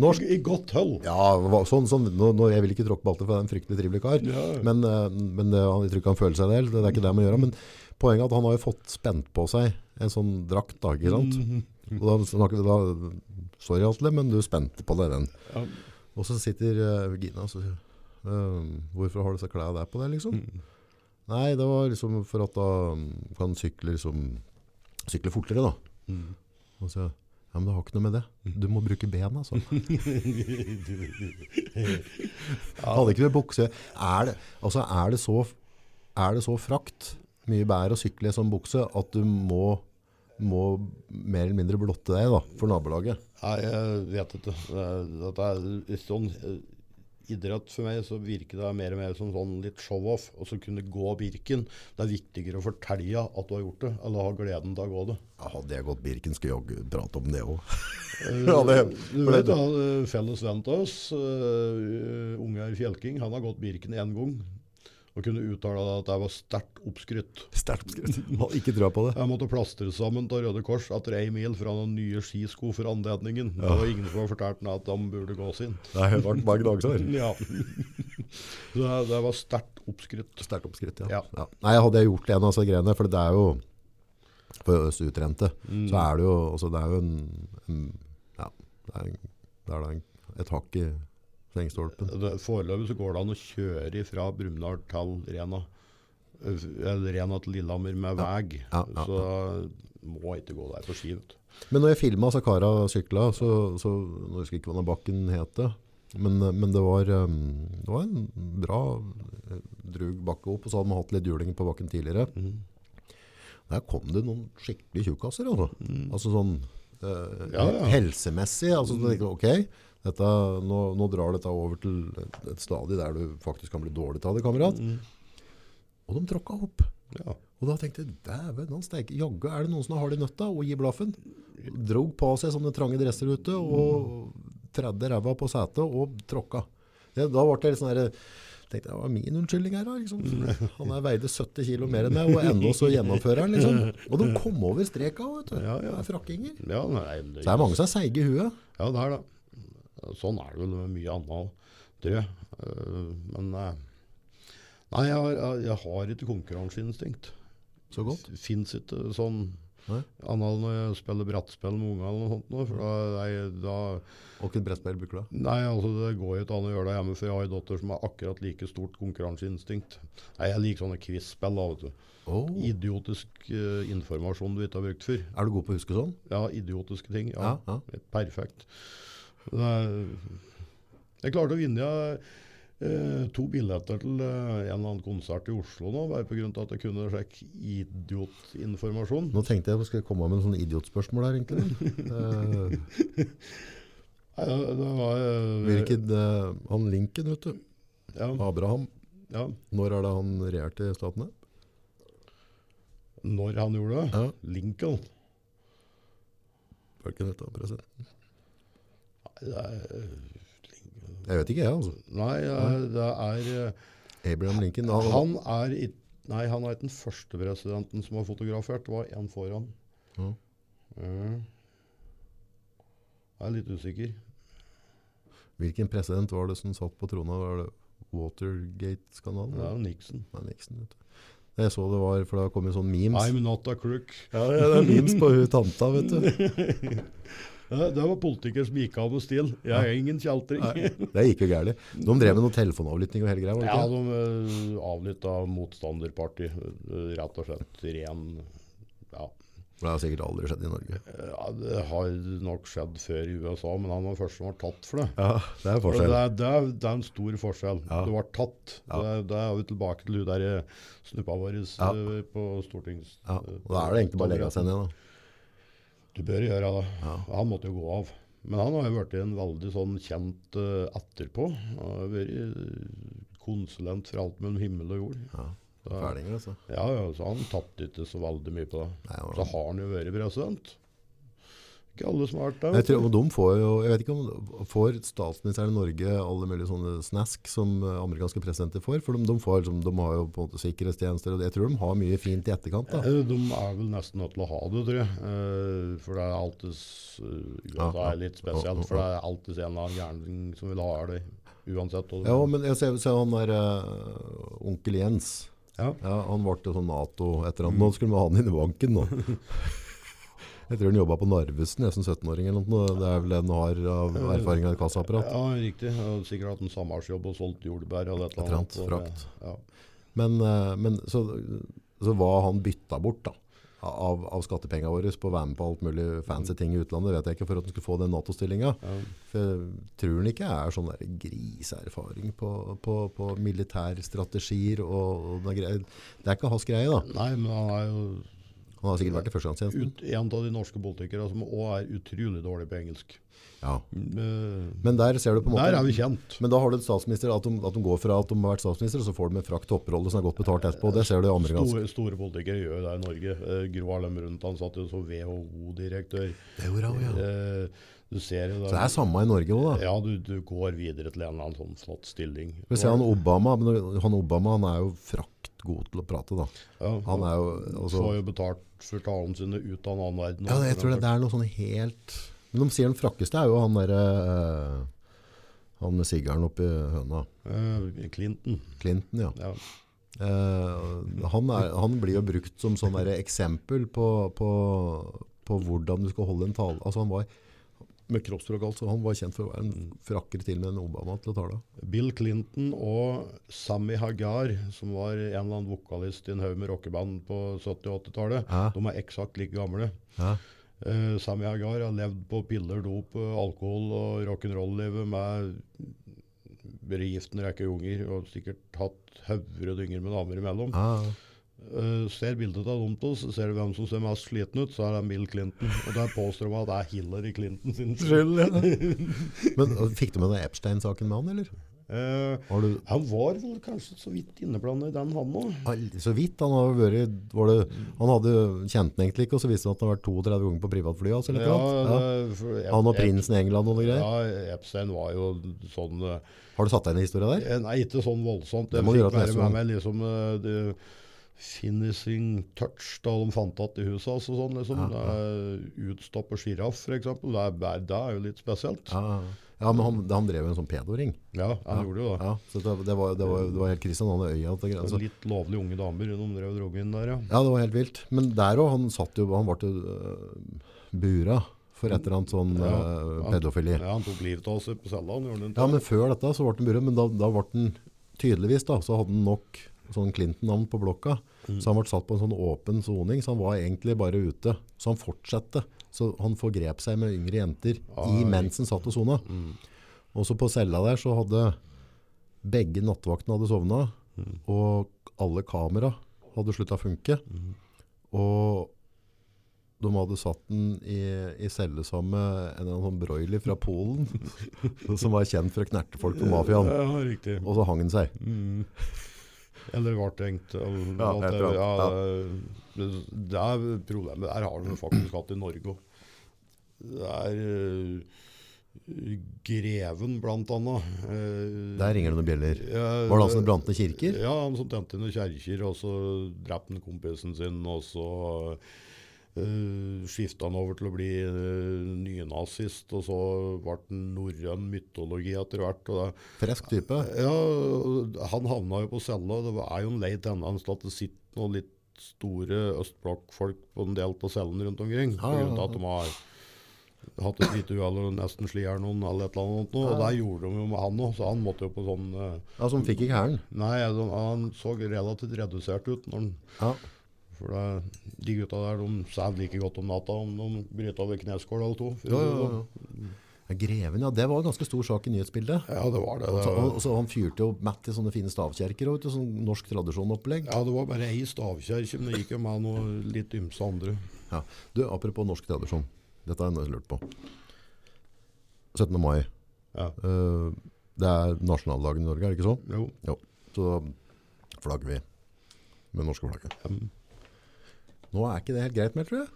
Norsk I godt hold. Ja, sånn, sånn nå, nå, jeg vil ikke tråkke på Atle, for det er en fryktelig trivelig kar. Ja. Men, eh, men det, jeg tror ikke han føler seg det, det er ikke det man gjør. Men poenget er at han har jo fått spent på seg en sånn drakt, da, ikke sant? Mhm. Og da snakker vi da Sorry, Atle, men du spente på deg den. Ja. Og så sitter uh, Gina og sier uh, Hvorfor har du så klærne der på deg, liksom? Mm. Nei, det var liksom for at da mm, kan sykle liksom Sykle fortere, da. Mm. Og så ja, men det har ikke noe med det. Du må bruke bena, altså. Hadde ikke du bukse Er det, altså, er det, så, er det så frakt mye bedre å sykle i som bukse at du må, må mer eller mindre blotte deg da, for nabolaget? Nei, jeg vet ikke. Det Dette er sånn idrett for meg, så virker det mer og mer som sånn litt show-off. Og så kunne gå Birken. Det er viktigere å fortelle at du har gjort det, eller ha gleden til å gå det. Ja, hadde jeg gått Birken, skulle jeg prate om det òg. Eh, Ja, det- du vet, da, eh, felles venn av oss, uh, Ungar Fjelking, han har gått Birken én gang. Og kunne uttale at jeg var sterkt oppskrytt. Sterkt oppskrytt. Ikke tro på det. Jeg måtte plastre sammen til Røde Kors etter ei mil fra noen nye skisko for anledningen. Det var ingen som hadde fortalt meg at de burde gås inn. Det har vært mange dager Ja. Så det, det var sterkt oppskrytt. Sterkt oppskrytt, ja. Ja. ja. Nei, hadde jeg gjort en av disse greiene, for det er jo for oss utrente, så er det jo, altså det er jo en, en ja, det er, det er et hakk i sengstolpen. Foreløpig så går det an å kjøre fra Brumunddal til Rena. Eller Rena til Lillehammer med vei. Ja, ja, Så må ikke gå der på ski. Men når jeg filmet så kara sykla, så, så nå husker jeg ikke hva den bakken heter, men, men det, var, det var en bra drug bakke opp, og så hadde man hatt litt juling på bakken tidligere. Der kom det noen skikkelig tjukkaser, altså. Altså sånn eh, Ja, ja. helsemessig. Altså, så ok, dette, nå, nå drar dette over til et, stadie der du faktisk kan bli dårlig av det, kamerat. Og de tråkka opp. Ja. Og da tenkte jeg, dæven, han steker, jaggu er det noen som har det i nøtta og gir blaffen. Drog på seg sånne trange dresser ute og tredde ræva på setet og tråkka. Det, da ble det litt sånn tenkte jeg, det var min unnskyldning her liksom. Han er veide 70 kilo mer enn meg, og enda så gjennomfører han, liksom. Og de kom over streka, vet du. Ja, ja. Det er frakkinger. Ja, nei, det, Så det er mange som er seige i huet. Ja, det er det. Sånn er det vel med mye annet, tror jeg. Eh, Men eh, Nei, jeg har, jeg- jeg har ikke konkurranseinstinkt. Så godt. Fins ikke sånn annet når jeg spiller brettspill med ungene eller noe sånt. For da, nei, da Og ikke brettspill du? Nei, altså det går ikke an å gjøre det hjemme, for jeg har en datter som har akkurat like stort konkurranseinstinkt. Nei, Jeg liker sånne quiz-spill. Åh, Idiotisk uh, informasjon du ikke har brukt før. er du god på å huske sånn? Ja, idiotiske ting. Ja, Ja, ja. Perfekt. Jeg klarte å vinne eh, to billetter til eh, en eller annen konsert i Oslo nå, bare pga. at jeg kunne sjekke idiotinformasjon. Nå tenkte jeg, at jeg skulle komme med en sånn idiotspørsmål her, egentlig? Eh, Nei, det, var Hvilket, han Lincoln, vet du. ja, Abraham. ja, Når er det han regjerte i statene? Når han gjorde det? Ja. Lincoln. Var ikke dette, president? Jeg vet ikke, jeg, altså. nei, eh, det er eh, Abraham Lincoln. Da. Han er i, Nei, han er ikke den første presidenten som har fotografert. Det var en foran. Ja. Ja. Jeg er litt usikker. hvilken president var det som satt på trona? Var det Watergate-skandalen? Det er jo Nixon. Nei, Nixon, vet du. Jeg så det var, for det har kommet sånne memes. I'm not a crook. Ja, det er memes på hun tanta, vet du. Ja, det var politikere som gikk av med stil. Jeg er ingen kjeltring. Det gikk jo gærlig. De drev med noe telefonavlytting og hele greia, Ja, de uh, avlytta motstanderparti. eh, rett og slett ren ja. Det har sikkert aldri skjedd i Norge. ja, det har nok skjedd før i USA, men han var først som var tatt for det. Ja, det er forskjell. Det, er- det, det er en stor forskjell. Ja. Det var tatt. Ja. Det, er- det er vi tilbake til hun der eh, snuppa vår Ja. eh, på stortings... Ja, og da er det egentlig bare å legge seg ned, da. Du bør gjøre det. Ja. Han måtte jo gå av. Men han har jo vært en veldig sånn kjent uh, etterpå. Han har vært eh, konsulent for alt mellom himmel og jord. Ja, Ferdinger, altså. Ja, ja, så han tapte ikke så veldig mye på det. Nei, Så har han jo vært president. Ikke alle som har vært der. Jeg, tror, de får jo, jeg vet ikke om får statsministeren i Norge alle mulige sånne snask som eh, amerikanske presidenter får, for de, de, får, liksom- de har jo på en måte sikkerhetstjenester, og jeg tror de har mye fint i etterkant. da. Eh, De er vel nesten nødt til å ha det, tror jeg. Eh, For det er alltid ja. er litt spesielt. For det er alltid en eller annen gærning som vil ha det, uansett. Ja, men jeg ser, ser han der uh, onkel Jens, Ja. ja, han ble jo sånn NATO etter han. Nå skulle vi ha han inn i banken nå. Jeg tror han jobbet på Narvesen, jeg som 17-åring eller noe. Det er vel det han har av erfaring av et kassaapparat. Ja, riktig. Sikkert hatt en samholdsjobb og solgt jordbær eller et Et eller eller annet, annet. frakt. Ja. Men, eh, men så, så var han bytta bort da, av, av skattepengene våre på å være med på alt mulig fancy ting i utlandet, vet jeg ikke, for at han skulle få den NATO-stillinga. Ja. Jeg tror han ikke er sånn der griseerfaring på, på, på militærstrategier og, og. Det er ikke hans greie da. Nei, men han er jo Han har sikkert vært i førstegangstjenesten. en av de norske politikere som òg er utrolig dårlig på engelsk. Ja. Eh, Men der ser du på en måte... Der er vi kjent. Men da har du en statsminister, at de, at de går fra at de har vært statsminister, og så får de en frakt topprolle som er godt betalt etterpå. Det ser du i amerikansk. Store, store politikere gjør jo det i Norge. Eh, Gro Harlem Brundtland satt jo som WHO-direktør. Det gjorde han, ja. Eh, Du ser jo Så det er samme i Norge også da. Ja, du, du går videre til en eller annen sånn flott stilling. Vi ser han Obama, men han Obama han er jo god til å prate da. Ja, Han er jo, også, får jo betalt for talene sine ut av en annen verden. ja, jeg tror det, det er noe sånn helt... Men de sier den frakkeste er jo han der, eh, han med sigaren oppi høna. Uh, Clinton. Clinton, ja. Ja. Uh, han, er, han blir jo brukt som sånn eksempel på, på, på hvordan du skal holde en tale. Altså han var med kroppsspråk altså, han var kjent for å være en frakker til med en Obama til å tale. Bill Clinton og Sammy Hagar, som var en eller annen vokalist i en haug med rockeband på 70- og 80-tallet, de er eksakt like gamle. Hæ? Uh, Sammy Hagar har levd på piller, dop, eh, alkohol og rock'n'roll-livet med begift rekke unger, og sikkert hatt hauger og dynger med damer imellom. Ja. Eh, ser bildet av dem to, så ser du hvem som ser mest sliten ut, så er det Bill Clinton. Og der påstår de at det er Hillary Clinton sin skyld. Men fikk du med deg Epstein-saken med han, eller? Uh, du, han var vel kanskje så vidt inneblandet i den, han òg. Så vidt, han har vært, var det, han hadde kjent den egentlig ikke, og så visste han at han har vært 32 ganger på privatfly, altså, ja, ja. Han og prinsen i England og noe greier. Ja, Epstein var jo sånn eh, Har du satt deg inn i historien der? Nei, ikke sånn voldsomt. Det Jeg må fikk gjøre at med gang. meg liksom det finishing touch da de fant igjen i huset. Altså sånn, liksom. Ja, ja. Utstoppet sjiraff, f.eks. Det, er- det, er- jo litt spesielt. Ja, ja men han, han drev jo en sånn pedoring. Ja, han gjorde jo det. Ja, så det, det, var, det, var, det var helt Kristian, han øya. og Altså. Litt lovlig unge damer de drev og drog inn der, ja. Ja, det var helt vilt. Men der også, han satt jo, han ble øh, bura for et eller annet sånn Ja, han- pedofili. Ja, Han tok livet av seg på cella. Ja, men før dette så ble han bura, men da, da ble han tydeligvis da, så hadde han nok sånn Clinton-navn på blokka. Så han ble satt på en sånn åpen soning, så han var egentlig bare ute. Så han fortsette. Så han forgrep seg med yngre jenter i mens han satt og sona. Og så på cella der så hadde begge nattvaktene hadde sovna, og alle kamera hadde slutta å funke. Og de hadde satt den i, i celle sammen med en sånn broiler fra Polen, som var kjent for å knerte folk på mafiaen. Ja. Og så hang den seg. Mm. Eller ble tenkt Ja, det, er problemet. Der har du faktisk hatt i Norge òg. Det er uh, Greven, blant annet. Uh, Der ringer det noen bjeller. Uh, Var det han som brant ned kirker? Ja, han som tente noen kjerker, og så drepte han kompisen sin, og så uh, skifta han over til å bli uh, nynazist, og så ble han norrøn mytologi etter hvert. Fresk type. ja, han havna jo på cella. Det er jo en lei tendens til at det sitter noen litt store østblokkfolk på en del av cellene rundt omkring. Ja, ja, ja. at de har hatt et lite uhell og nesten slier noen eller et eller annet. Og der gjorde de jo med han òg, så han måtte jo på sånn uh, Ja, han fikk ikke hæren. Nei, han, han så relativt redusert ut. Når han, Ja. For det, de gutta der de sover like godt om natta om de bryter over kneskål eller to. Ja, ja, ja. sånn. Ja, Greven, ja, det var en ganske stor sak i nyhetsbildet. ja, det var det. Så, og, så han fyrte jo mett i sånne fine stavkjerker og sånn norsk tradisjonopplegg. ja, det var bare ei stavkjerke, men det gikk jo med noe litt ymse andre. Ja. Du, apropos norsk tradisjon. Dette har jeg lurt på. 17. mai. Ja. Uh, det er nasjonaldagen i Norge, er det ikke så? Jo. Jo. Så flagger vi med norske flagget. Mm. Nå er ikke det helt greit mer, tror jeg.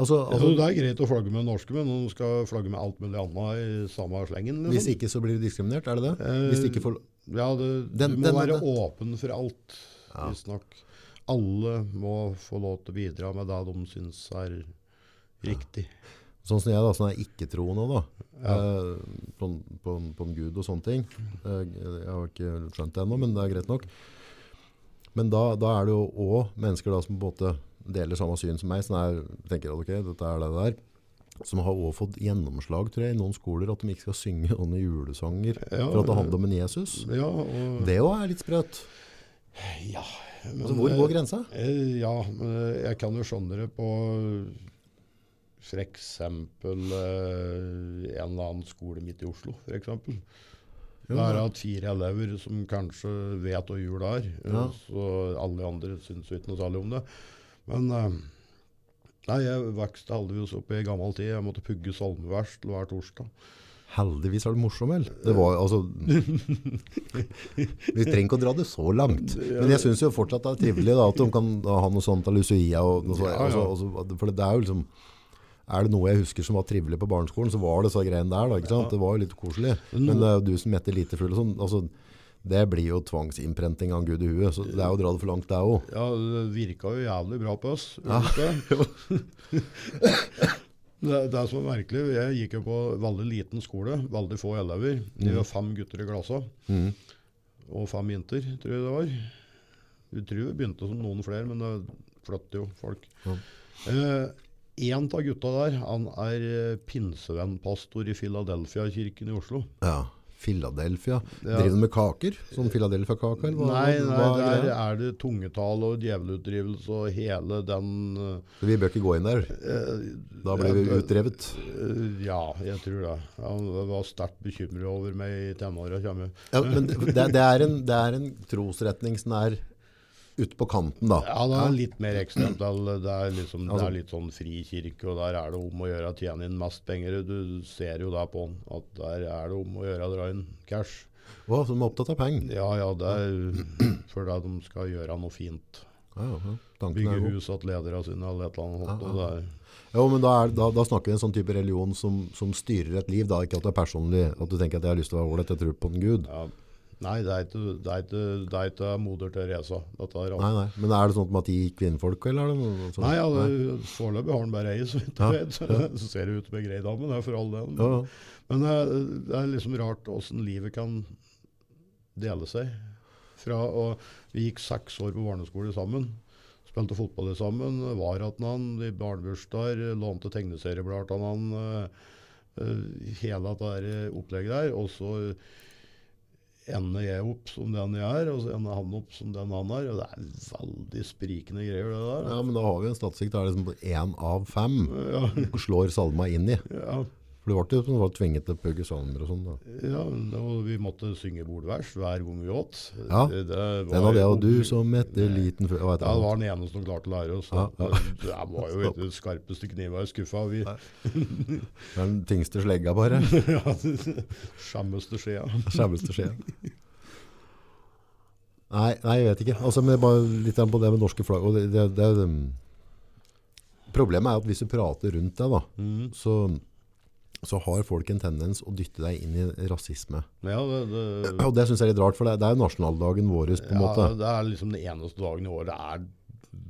Altså, altså ja, det er greit å flagge med norske, men noen skal flagge med alt mulig annet i samme slengen. hvis Liksom. ikke så blir du diskriminert, er det det? Eh, Hvis ikke får... Ja, det, Den- du må den- være den- åpen for alt, Ja. visstnok. Alle må få lov til å bidra med det de syns er riktig. Sånn som jeg da, sånn er ikke-troende da, Ja. eh, på, på, på en gud og sånne ting. Jeg, jeg har ikke skjønt det ennå, men det er greit nok. Men da, da er det jo også mennesker da som på en måte deler samme syn som meg, som er, tenker at ok, dette er det der, som har også fått gjennomslag, tror jeg, i noen skoler, at de ikke skal synge sånne julesanger Ja, for at det handler om en Jesus. Ja, og, Det også er litt sprøtt. ja men, Altså, hvor går grensa? eh, Ja, men jeg kan jo skjønne det på eh, en eller annen skole midt i Oslo, for eksempel. Der har jeg fire elever som kanskje vet hva jul er, eh, Ja. så alle andre syns ikke noe særlig om det. Men eh, nei, jeg vokste heldigvis opp i gammel tid. Jeg måtte pugge salmevers til hver torsdag. Heldigvis er det morsom, vel? Det var altså Vi trenger ikke å dra det så langt. Men jeg syns jo fortsatt det er trivelig da, at de kan ha noe sånt av Lucia og og. Altså, altså, for det er jo liksom er det noe jeg husker som var trivelig på barneskolen, så var det så greiene der. Da, ikke sant? Det var jo litt koselig. Men det er jo du som heter lite full og sånn. Altså, det blir jo tvangsinnprenting av en gud i huet. Så det er jo å dra det for langt, det òg. Ja, det virka jo jævlig bra på oss. Ja. det det, som er merkelig, jeg gikk jo på veldig liten skole, veldig få elever. Vi var fem gutter i klassa. Mm. og fem jenter, tror jeg det var. Vi tror vi begynte som noen flere, men det flytter jo folk. Ja. Eh, en av gutta der, han er pinsevennpastor i Philadelphia-kirken i Oslo. Ja. Philadelphia. Ja. Driver du med kaker? Sånn Philadelphia-kaker? Nei, nei er der er det tungetall og djevelutdrivelse og hele den eh, Så vi bør ikke gå inn der. eh, Da blir vi utdrevet? eh, Ja, jeg tror det. Han var sterkt bekymret over meg i tenåra. Ja, men det, det, det, er en, det er en trosretning ute på kanten, da. Ja, det er litt mer ekstremt. Det er, liksom, det Altså- er litt sånn frikirke, og der er det om å gjøre å tjene inn mest penger. Du ser jo da på den, at der er det om å gjøre å dra inn cash. Å, så de er opptatt av penger. Ja, ja, det er fordi de skal gjøre noe fint. Ja, ja. Bygge hus til lederne sine eller et eller annet. Ja, Ja, Jo, men da, er, da, da snakker vi en sånn type religion som, som styrer et liv. Da. Ikke at det er personlig, at du tenker at jeg har lyst til å være ålreit, jeg tror på en gud. ja, nei, det er ikke, det er ikke, det er ikke moder Teresa. Er, Nei, nei. Men er det sånn at de kvinnfolk, eller er det noe sånt? Nei, ja, det- foreløpig har han bare ei, så vidt jeg vet. Så ser det ut som ei grei dame, det er for all del. Ja. Men det er, det er liksom rart åssen livet kan dele seg. Fra, og vi gikk seks år på barneskole sammen. Spilte fotball sammen. Var igjen han i barnebursdager. Lånte tegneserieblader av han. eh, eh, hele dette opplegget der. Og så ender jeg opp som den jeg er, og så ender han opp som den han er. Og det er veldig sprikende greier, det der. ja, men da har vi en statistikk der liksom én av fem Ja, slår salma inn i. ja. For det var jo som tvinget til å pugge salmer og sånn. Ja, og vi måtte synge bordvers hver gang vi åt. Ja, det, det var Den og du som etter liten fugl Ja, det var den eneste som klarte å lære oss. Ja, ja. Det, var jo det skarpeste kniva i skuffa. Vi, den tyngste slegga, bare. ja, Skjemmeste skjea. Skjemmeste skjeen. Nei, nei, jeg vet ikke. Altså, men bare litt på det med norske flagg. Og det, det, det, problemet er at hvis du prater rundt deg, da, Mm. så, så har folk en tendens å dytte deg inn i rasisme. Ja, det, det, Og det syns jeg er litt rart, for det, det er jo nasjonaldagen vår, på en ja, måte. det er liksom den eneste dagen i året det er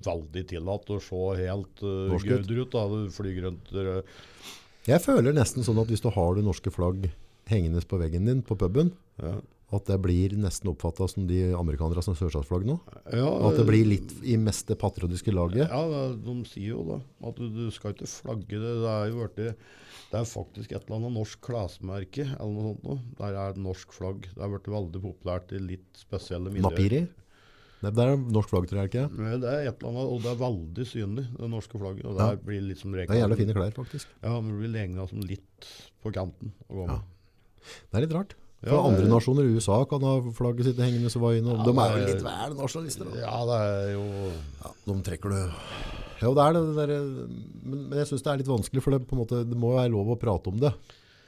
veldig tillatt å se helt uh, Norsk ut. Da. Flygrønter uh, Jeg føler nesten sånn at hvis du har det norske flagg hengende på veggen din på puben, ja. at det blir nesten oppfatta som de amerikanere som sørstatsflagg nå. Ja, At det blir litt i mest det patriotiske laget. Ja, de sier jo da at du, du skal ikke flagge det. Det er jo vært det, det er faktisk et eller annet norsk klesmerke eller noe sånt. Nå. Der er et norsk flagg. Det har blitt veldig populært i litt spesielle miljøer. Napiri? Nei, det er norsk flagg, tror jeg ikke. Nei, Det er et eller annet, og det er veldig synlig, det norske flagget. Og Ja. der blir liksom Det er jævla fine klær, faktisk. Ja, men det blir regna som litt på kanten. å gå med. Det er litt rart. For Ja, det- andre nasjoner, USA kan ha flagget sitt hengende så var inne. Ja, de er jo litt vel nasjonalister. Da. Ja, det er jo Ja, de trekker du. Ja, det er det, det der, men, men jeg syns det er litt vanskelig, for det, måte, det må jo være lov å prate om det.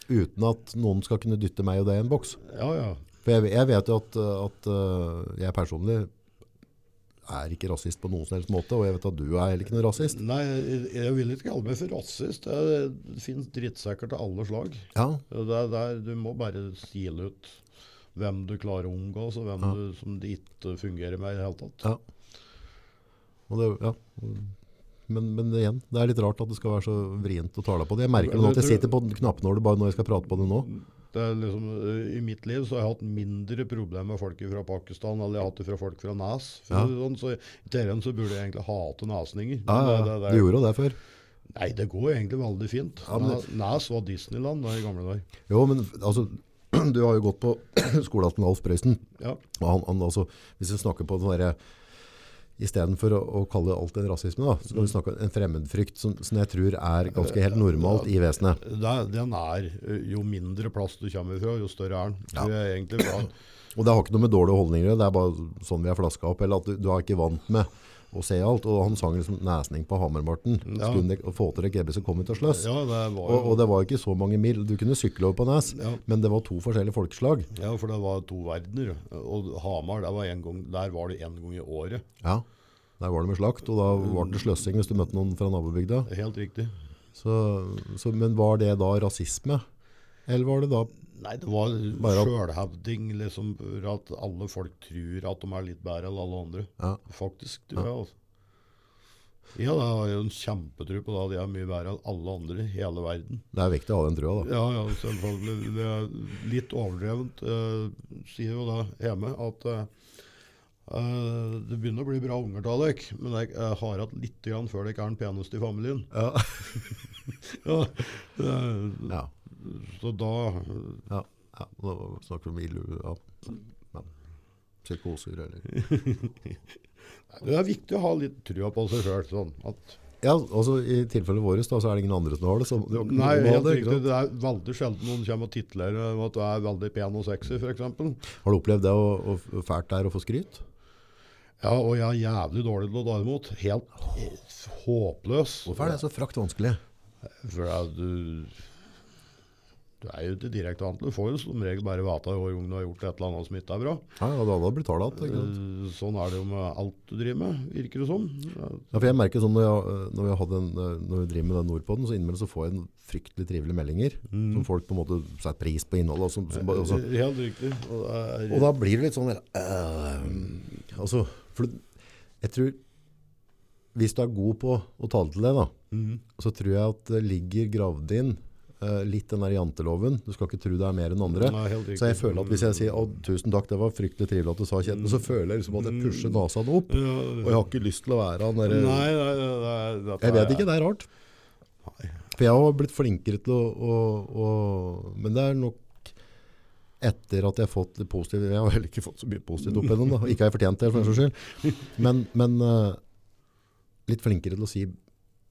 Uten at noen skal kunne dytte meg og det i en boks. Ja, ja. For jeg, jeg vet jo at, at øh, jeg personlig er ikke rasist på noen som helst måte, og jeg vet at du er heller ikke noen rasist. Nei, jeg, vil ikke kalle meg for rasist. Det, det finnes drittsekker til alle slag. Ja, Det det du må bare stile ut hvem du klarer å omgås, og hvem Ja. du, som det ikke fungerer med i det hele tatt. Ja. Og det, ja. Men, men igjen, det er litt rart at det skal være så vrient å tale på det. Jeg merker det nå at jeg sitter på knappnåler bare når jeg skal prate på det nå. Det liksom, øh, I mitt liv så har jeg hatt mindre problemer med folk fra Pakistan eller jeg har hatt det fra folk fra Nes. Ja. sånn, så I terren så burde jeg egentlig hate nesninger. Ja, ja, det- det- det- Du gjorde jo det før. Nei, det går egentlig veldig fint. Ja, men Nes var Disneyland da, i gamle dager. Jo, men altså, du har jo gått på skolen til Alf Prøysen. Ja. Han, han, altså, hvis vi snakker på den derre i stedet for å, å kalle alt en rasisme, da, så kan vi snakke om en fremmedfrykt som, som jeg tror er ganske helt normalt i vesenet. Den er øh, Jo mindre plass du kommer fra, jo større er den. Egentlig. Og det har ikke noe med dårlige holdninger å gjøre, det er bare sånn vi er flaska opp, eller at du, du er ikke vant med å se alt. Og han sang liksom nesning på Hamarmarten, Ja. Skulle få til det gebbe så kom vi til sløss. Ja, det var jo Og, og det var ikke så mange mil. Du kunne sykle over på Nes, Ja. men det var to forskjellige folkeslag. Ja, for det var to verdener. Og Hamar, der var en gang, der var det én gang i året. Ja, der var det med slakt, og da var det sløssing hvis du møtte noen fra nabobygda. Helt riktig. Så, så, men var det da rasisme? Eller var det da Nei, det var Bare at- sjølhevding, liksom. for At alle folk tror at de er litt bedre enn alle andre. Ja. Faktisk, tror jeg. altså. Ja, det har jo en kjempetro på det. De er mye bedre enn alle andre i hele verden. Det er viktig å ha den trua, da. Ja, ja, selvfølgelig. Det er litt overdrevent, eh, sier jo da hjemme, at eh, det begynner å bli bra unger av dere, men jeg har hatt litt grann før dere er den peneste i familien. Ja. Ja. Så da ja. ja. Nå snakker vi om illu... Ja. ja. Psykoser, eller Det er viktig å ha litt trua på seg sjøl. Sånn, at Ja, altså I tilfellet vårt da, så er det ingen andre som har det. Så det Nei, helt det, riktig. Det er veldig sjelden noen kommer og titler om at du er veldig pen og sexy, f.eks. Har du opplevd det å, å fælt der å få skryt? Ja, og jeg er jævlig dårlig til å ta imot. Helt eh, håpløs. Hvorfor er det så frakt vanskelig? For at du Du er jo ikke direkte det. Du får jo som regel bare vite hvor ung du har gjort et eller annet som ikke er bra. Ja, ja, da hadde det blitt ikke sant? Eh, Sånn er det jo med alt du driver med, virker det som. Ja, for jeg merker sånn når, jeg, når, jeg en, når vi driver med den Nordpoden, så innimellom så får jeg en fryktelig trivelige meldinger. Som folk på en måte setter pris på innholdet. Og, som, som, bare- og, så, Helt riktig. Og er, og da blir det litt sånn der, øh, altså, for jeg tror Hvis du er god på å tale til det, da, mm. så tror jeg at det ligger gravd inn eh, litt den der janteloven. Du skal ikke tro det er mer enn andre. Nei. Så jeg føler at hvis jeg sier å, tusen takk, det var fryktelig trivelig at du sa Kjetil, så føler jeg liksom at jeg pusher nesa opp. Og jeg har ikke lyst til å være han derre nei Jeg vet ikke, det er rart. For jeg har blitt flinkere til å, å, å Men det er nok etter at jeg har fått litt positivt Jeg har heller ikke fått så mye positivt opp ennå, da. Ikke har jeg fortjent det, for den saks skyld. Men, men eh, litt flinkere til å si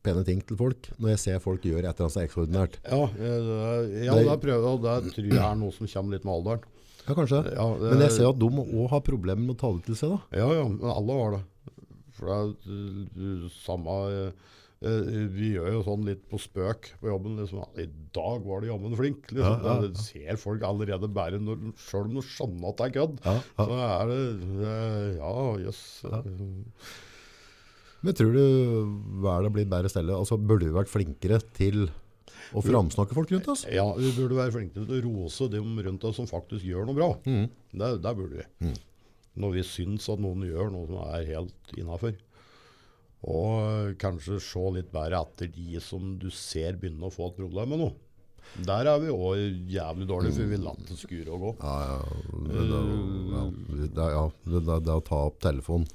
pene ting til folk når jeg ser folk gjøre et eller annet så ekstraordinært. Ja, det- ja, det prøver og det tror jeg er noe som kommer litt med alderen. Ja, kanskje. Ja, det- Men jeg ser at de òg har problemer med å ta det til seg. da. Ja, ja, men alle har det. For det er samme uh, uh, Vi gjør jo sånn litt på spøk på jobben. liksom, I dag var du jammen flink. liksom. Ja, ja. Det ser folk allerede bare når, selv om de skjønner at det er kødd. Så er det Ja, jøss. Men tror du hva er det blitt bedre stelle? Altså, burde vi vært flinkere til å framsnakke folk rundt oss? Ja, vi burde være flinkere til å rose dem rundt oss som faktisk gjør noe bra. Mm. Det, det burde vi. Når vi syns at noen gjør noe som er helt innafor. Og kanskje se litt bedre etter de som du ser begynner å få et problem med noe. Der er vi òg jævlig dårlige, for vi lar det skure og gå. Ja, ja. Det, det, ja, det, ja, det, det, det å ta opp telefonen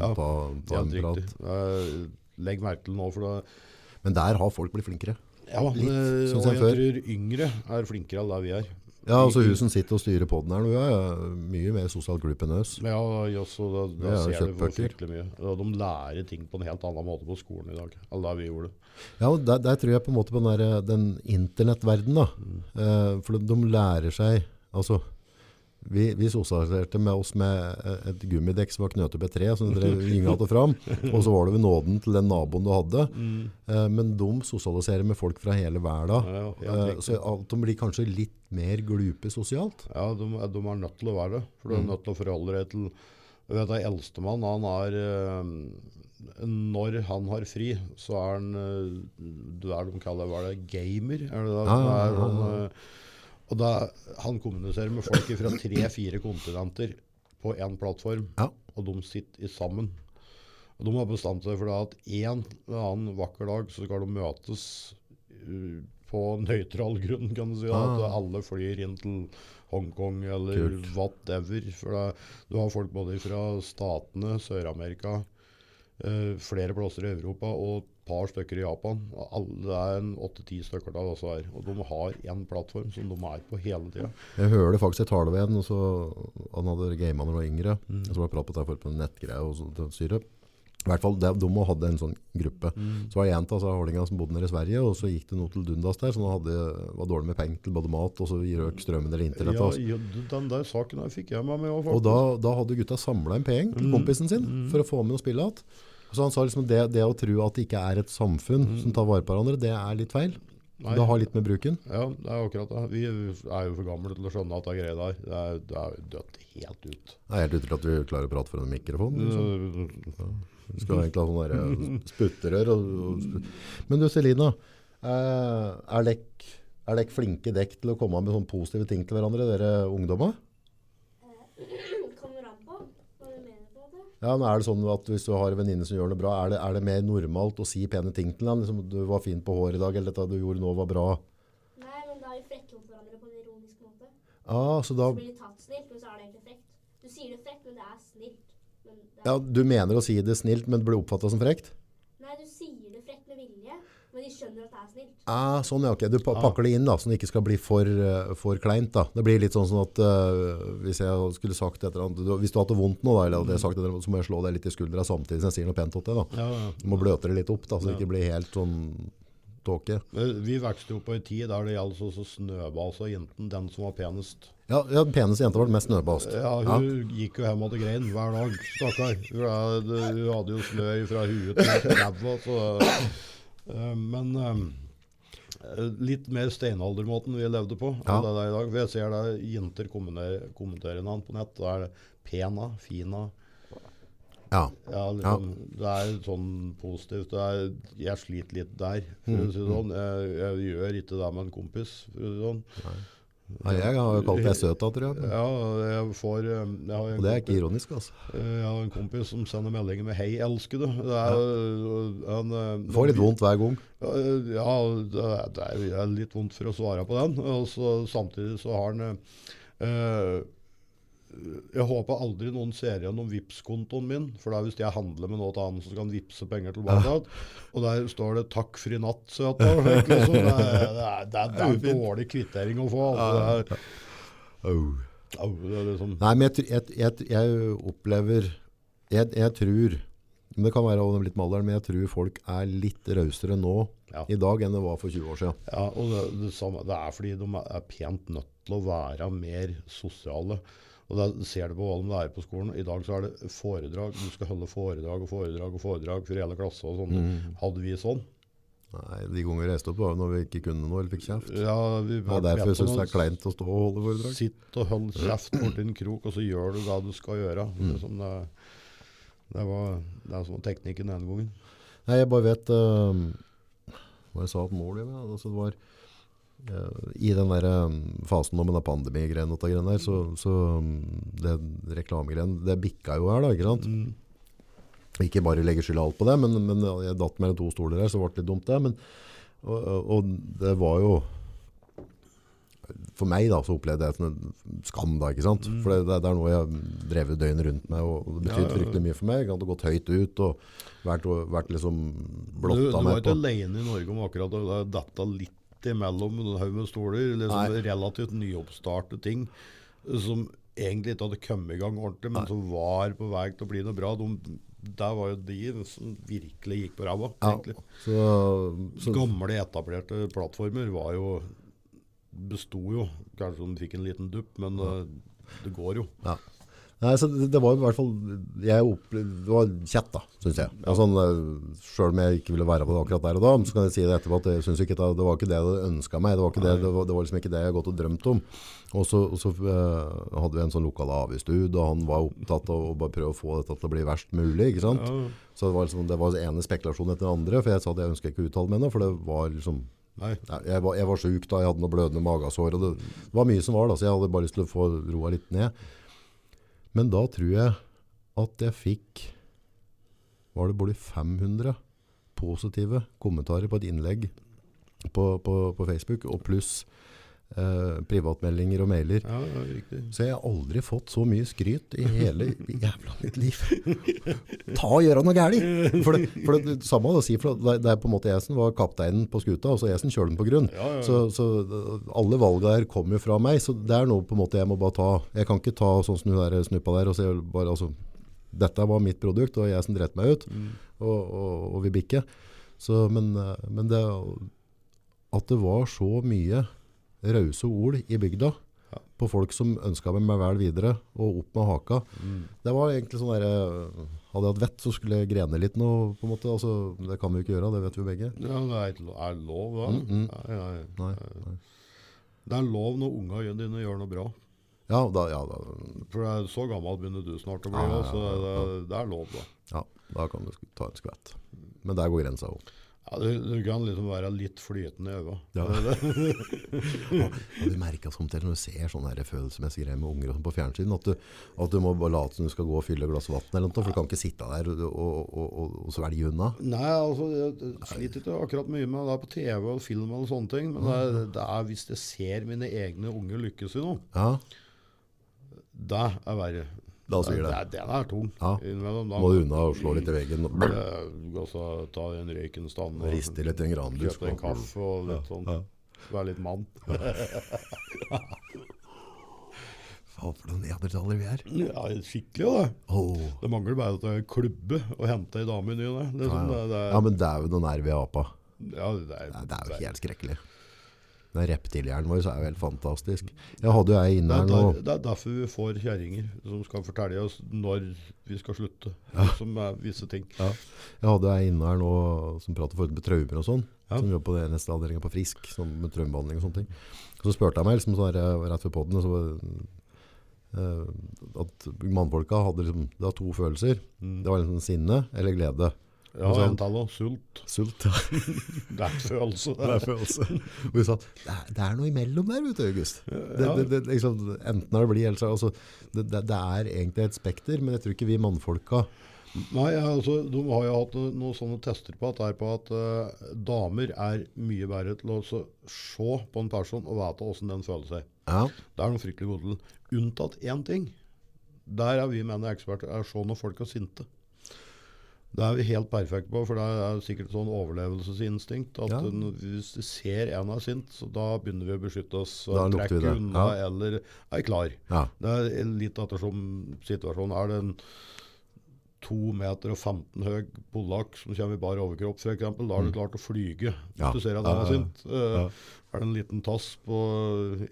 Ja, ta, ta en prat. riktig. Legg merke til nå, for det Men der har folk blitt flinkere. ja, Litt, eh, og jeg før. tror yngre er flinkere enn det vi er. Ja, altså Hun som sitter og styrer poden her nå, er mye mer sosialt glup enn oss. Ja, også, da, da ser du fryktelig mye. De lærer ting på en helt annen måte på skolen i dag enn der vi gjorde. Ja, der, der tror jeg på en måte på den, der, den internettverdenen. da. Eh, for de, lærer seg Altså, vi, vi sosialiserte med oss med eh, et gummidekk som var knøt opp et tre, som drev gynga og fram. Og så var det ved nåden til den naboen du hadde. Eh, men de sosialiserer med folk fra hele verden. Ja, ja, Eh, så de blir kanskje litt mer glupe sosialt. Ja, de, de er nødt til å være det. For du er nødt til å forholde deg til vet at Eldstemann, han er eh, Når han har fri, så er han eh, Det er de kaller hva er det, gamer? Er det det? Er han, eh, og da, han kommuniserer med folk fra tre-fire kontinenter på én plattform, og de sitter sammen. Og De har bestemt seg for at en annen vakker dag så skal de møtes uh, på nøytral grunn, kan du si. Ah. At alle flyr inn til Hongkong eller Kult. whatever. For det, du har folk både fra Statene, Sør-Amerika, eh, flere plasser i Europa og et par stykker i Japan. Alle, er en åtte-ti stykker der også her. Og de har én plattform som de er på hele tida. Jeg hørte faktisk jeg taler ved en, og så, han hadde gama da han var yngre. Så var det prat på det på nettgreier og syre. I hvert fall, de, de hadde en sånn gruppe. Så var det en av altså, hardingene som bodde nede i Sverige, og så gikk det noe til dundas der, så han hadde, var dårlig med penger til både mat, og så røk strømmen eller internett. Ja, altså. ja, den der saken der fikk jeg med meg òg, Og da, da hadde gutta samla en penger til kompisen sin for å få med og spille igjen. Så han sa liksom det, det å tro at det ikke er et samfunn som tar vare på hverandre, det er litt feil. Nei. Det har litt med bruken. Ja, det er akkurat det. Vi er jo for gamle til å skjønne at det er greia der. Det er, det er dødt helt ut. Det er helt ute til at vi klarer å prate for en mikrofon. Liksom. Ja. Vi skal egentlig ha sånne eh, sputterør. Og, og, sp- men du Selina, Eh, er dere er dere flinke dekk til å komme med sånne positive ting til hverandre, dere ungdommer? Kommer an på hva du mener på det. Ja, men er det sånn at Hvis du har en venninne som gjør det bra, er det, er det mer normalt å si pene ting til henne? Liksom, 'Du var fin på håret i dag', eller 'dette du gjorde nå, var bra'? Nei, men da er vi frekke mot hverandre på en ironisk måte. Ah, så da, Så blir det tatt snilt, men så er det egentlig frekt. Du sier det frekt, men det er snilt. Men det er, ja, Du mener å si det snilt, men det blir oppfatta som frekt? Nei, du sier det frekt med vilje, men de skjønner at det er snilt. Ah, sånn, ja, ok. Du pa Ja. pakker det inn da, så det ikke skal bli for, eh, for kleint. da. Det blir litt sånn, sånn at uh, hvis jeg skulle sagt et eller annet, hvis du har hatt det vondt nå, da, eller hadde jeg sagt et eller annet, så må jeg slå deg litt i skuldra samtidig som jeg sier noe pent til deg. Ja, ja. Du må bløte det litt opp, da, så det ikke blir helt sånn tåke. Vi vokste opp på en tid der det gjaldt å snøbase jenten, den som var penest. Ja, ja, den peneste jenta var den mest snøbast. Ja, hun gikk jo hjem og grein hver dag, stakkar. Hun hun hadde jo snø fra huet til ræva, så uh, Men eh, litt mer steinaldermåten vi levde på Ja. det der i dag. Jeg ser det jenter kommenterer, kommenterer navn på nett. Da er det pena, fina. Ja. Ja, liksom, Det er sånn positivt. Er, jeg sliter litt der, for å si det sånn. Jeg, jeg gjør ikke det med en kompis. For å si det sånn. Ja, jeg har jo kalt deg søt tror jeg. Ja, jeg får eh, jeg har en Og det er ikke ironisk, altså. Eh, Jeg har en kompis som sender meldinger med 'Hei, elskede'. Det er, ja. en, eh, Får litt vondt hver gang. Ja, det er, det er litt vondt for å svare på den. Og så, samtidig så har han eh, Jeg håper aldri noen ser gjennom Vipps-kontoen min. For da hvis jeg handler med noe annet, så skal han vippse penger tilbake. Ja. Og der står det 'takk fri natt', søta. Liksom. Det, er- det, er- det, er- det er dårlig kvittering å få. Altså. Det er, Oh. det er liksom, Nei, men jeg, jeg, jeg, jeg opplever jeg, tror men Det kan være over litt med alderen, men jeg tror folk er litt rausere nå Ja. i dag enn det var for 20 år siden. Ja, og det, det, samme, det er fordi de er pent nødt til å være mer sosiale. Og da ser du på hva de lærer på skolen. I dag så er det foredrag. Du skal holde foredrag og foredrag og foredrag for hele klasse og sånn. Hadde vi sånn? Nei, De gangene vi reiste opp var når vi ikke kunne noe eller fikk kjeft. Ja, vi ja, Derfor syns jeg det er kleint å stå og holde foredrag. Sitt og hold kjeft borti en krok, og så gjør du det du skal gjøre. Mm. Det, som det, det, var, det er sånn teknikken denne gangen. Nei, jeg bare vet uh, Hva jeg sa at mål ja, altså det var I den der um, fasen nå med den pandemigreien og greiene der, så, så um, det reklamegreien, det bikka jo her da, ikke sant? Mm. Ikke bare legge skyld alt på det, men, men jeg datt mellom to stoler her, så det ble litt dumt det. Men, og, og det var jo For meg da, så opplevde jeg det som en skam da, ikke sant? For det, det, er noe jeg har drevet døgnet rundt med, og det betydde Ja, ja, ja. fryktelig mye for meg. Jeg hadde gått høyt ut og vært, vært liksom Du, du var ikke alene i Norge om akkurat å dette detta litt imellom en haug med stoler. Liksom relativt nyoppstartede ting som egentlig ikke hadde kommet i gang ordentlig, men som var på vei til å bli noe bra. De, der var jo de som virkelig gikk på ræva. Ja, så, så, Gamle, etablerte plattformer var jo besto jo. Kanskje de fikk en liten dupp, men ja. det går jo. Ja. Nei, så det, det var i hvert fall jeg opplevde, Det var kjett, da, syns jeg. Ja. Sånn, Sjøl om jeg ikke ville være på det akkurat der og da, så kan jeg si det etterpå at jeg synes ikke det, det var ikke det jeg ønska meg. Det var, ikke det, det, var, det var liksom ikke det jeg hadde gått og drømt om. Og så, og så uh, hadde vi en sånn lokal avgiftstud, og han var opptatt av å bare prøve å få dette til å bli verst mulig. ikke sant? Ja, Så det var liksom, det var ene spekulasjonen etter den andre, for jeg sa at jeg ønska ikke å uttale meg nå, for det var liksom nei. Jeg, var, jeg var syk da, jeg hadde noe blødende magesår, og det var mye som var da, så jeg hadde bare lyst til å få roa litt ned. Men da tror jeg at jeg fikk, var det både 500 positive kommentarer på et innlegg på, på, på Facebook, og pluss eh, privatmeldinger og mailer. Ja, ja, riktig. Så jeg har aldri fått så mye skryt i hele jævla mitt liv. Ta og gjøre noe galt! For det, for det, det samme å si, for det, det er på en måte jeg som var kapteinen på skuta, og så jeg som kjører den på grunn. Ja. Så, så alle valgene der kommer jo fra meg, så det er noe på en måte jeg må bare ta. Jeg kan ikke ta sånn som hun der snuppa der og si bare altså, dette var mitt produkt, og jeg som dreit meg ut, Mm. og, og, og vi bikker. Så, men, eh, men det, at det var så mye rause ord i bygda Ja. på folk som ønska meg vel videre, og opp med haka. Mm. Det var egentlig sånn der, Hadde jeg hatt vett, så skulle jeg grene litt nå. på en måte. Altså, det kan vi jo ikke gjøre, det vet vi begge. Ja, det er, er lov, da. Mm, mm. Nei, nei. Nei, nei. Det er lov når unga dine gjør noe bra. Ja, da, ja, da, For det er så gammel begynner du snart å bli, Ja, ja, så det, det er lov, da. ja, da kan du ta en skvett. Men der går grensa òg. Ja, du, du kan liksom være litt flytende i øynene. Ja. Det- du merker samtidig når du ser sånne følelsesmessige greier med unger sånn på fjernsyn, at du, at du må bare late som du skal gå og fylle et glass vann eller noe, for du kan ikke sitte der og, og, og, og, svelge unna. Nei, altså, jeg jeg sliter ikke akkurat mye med det på TV og film og sånne ting, men det er, det er hvis jeg ser mine egne unger lykkes i noe, Ja, det er verre. Da sier det. Det, den er tung. Ja. Må unna og slå litt i veggen. og også ta en røyken stand og Riste litt i en granbusk. kjøpe en kaffe og litt sånn. Være litt mann. Faen, for noen neandertalere vi er. Ja, skikkelig da det. Åh. Det mangler bare at det er klubbe å hente ei dame i ny og ne. Ja, men det er jo noen nerver i apa. ja, det er, Det er jo helt skrekkelig. Den reptilhjernen vår er jo helt fantastisk. Jeg hadde jo ei det, inne er her nå. det er derfor vi får kjerringer som skal fortelle oss når vi skal slutte. Som er visse ting. Ja. Jeg hadde ei inne her nå som prater for med traumer og sånn. Ja. Som jobber på den neste avdelingen på Frisk, sånn med traumebehandling og sånne ting. Og så spurte jeg meg liksom sånn her, rett før podden, så, eh, at mannfolka hadde liksom, det var to følelser. Mm. Det var liksom sinne eller glede. Ja, Og så- en til òg. Sult. Sult, ja. Det er følelse. Det er følelse. Og vi sa, er, det er noe imellom der, vet du, August. Det, Ja. det, det, liksom, enten er det blitt eller så altså, det, det, det er egentlig et spekter, men jeg tror ikke vi mannfolka Nei, altså, De har jo hatt noen, noen sånne tester på at, det er på at uh, damer er mye bedre til å så se på en person og vite hvordan den føler seg. Ja, Det er de fryktelig gode til. Unntatt én ting. Der er vi menn eksperter. er å se når folk er sinte. Det er vi helt perfekte på, for det er sikkert sånn overlevelsesinstinkt. at Ja. Hvis du ser en er sint, så da begynner vi å beskytte oss. Trekke det. unna Ja. eller er klar. ja. Det er litt ettersom situasjonen. Er det 2 meter og 15 høy polakk som kommer i bar overkropp, f.eks., da er du klart å flyge hvis Mm. Ja. du ser at han er sint. Eh, ja. Er det en liten tass på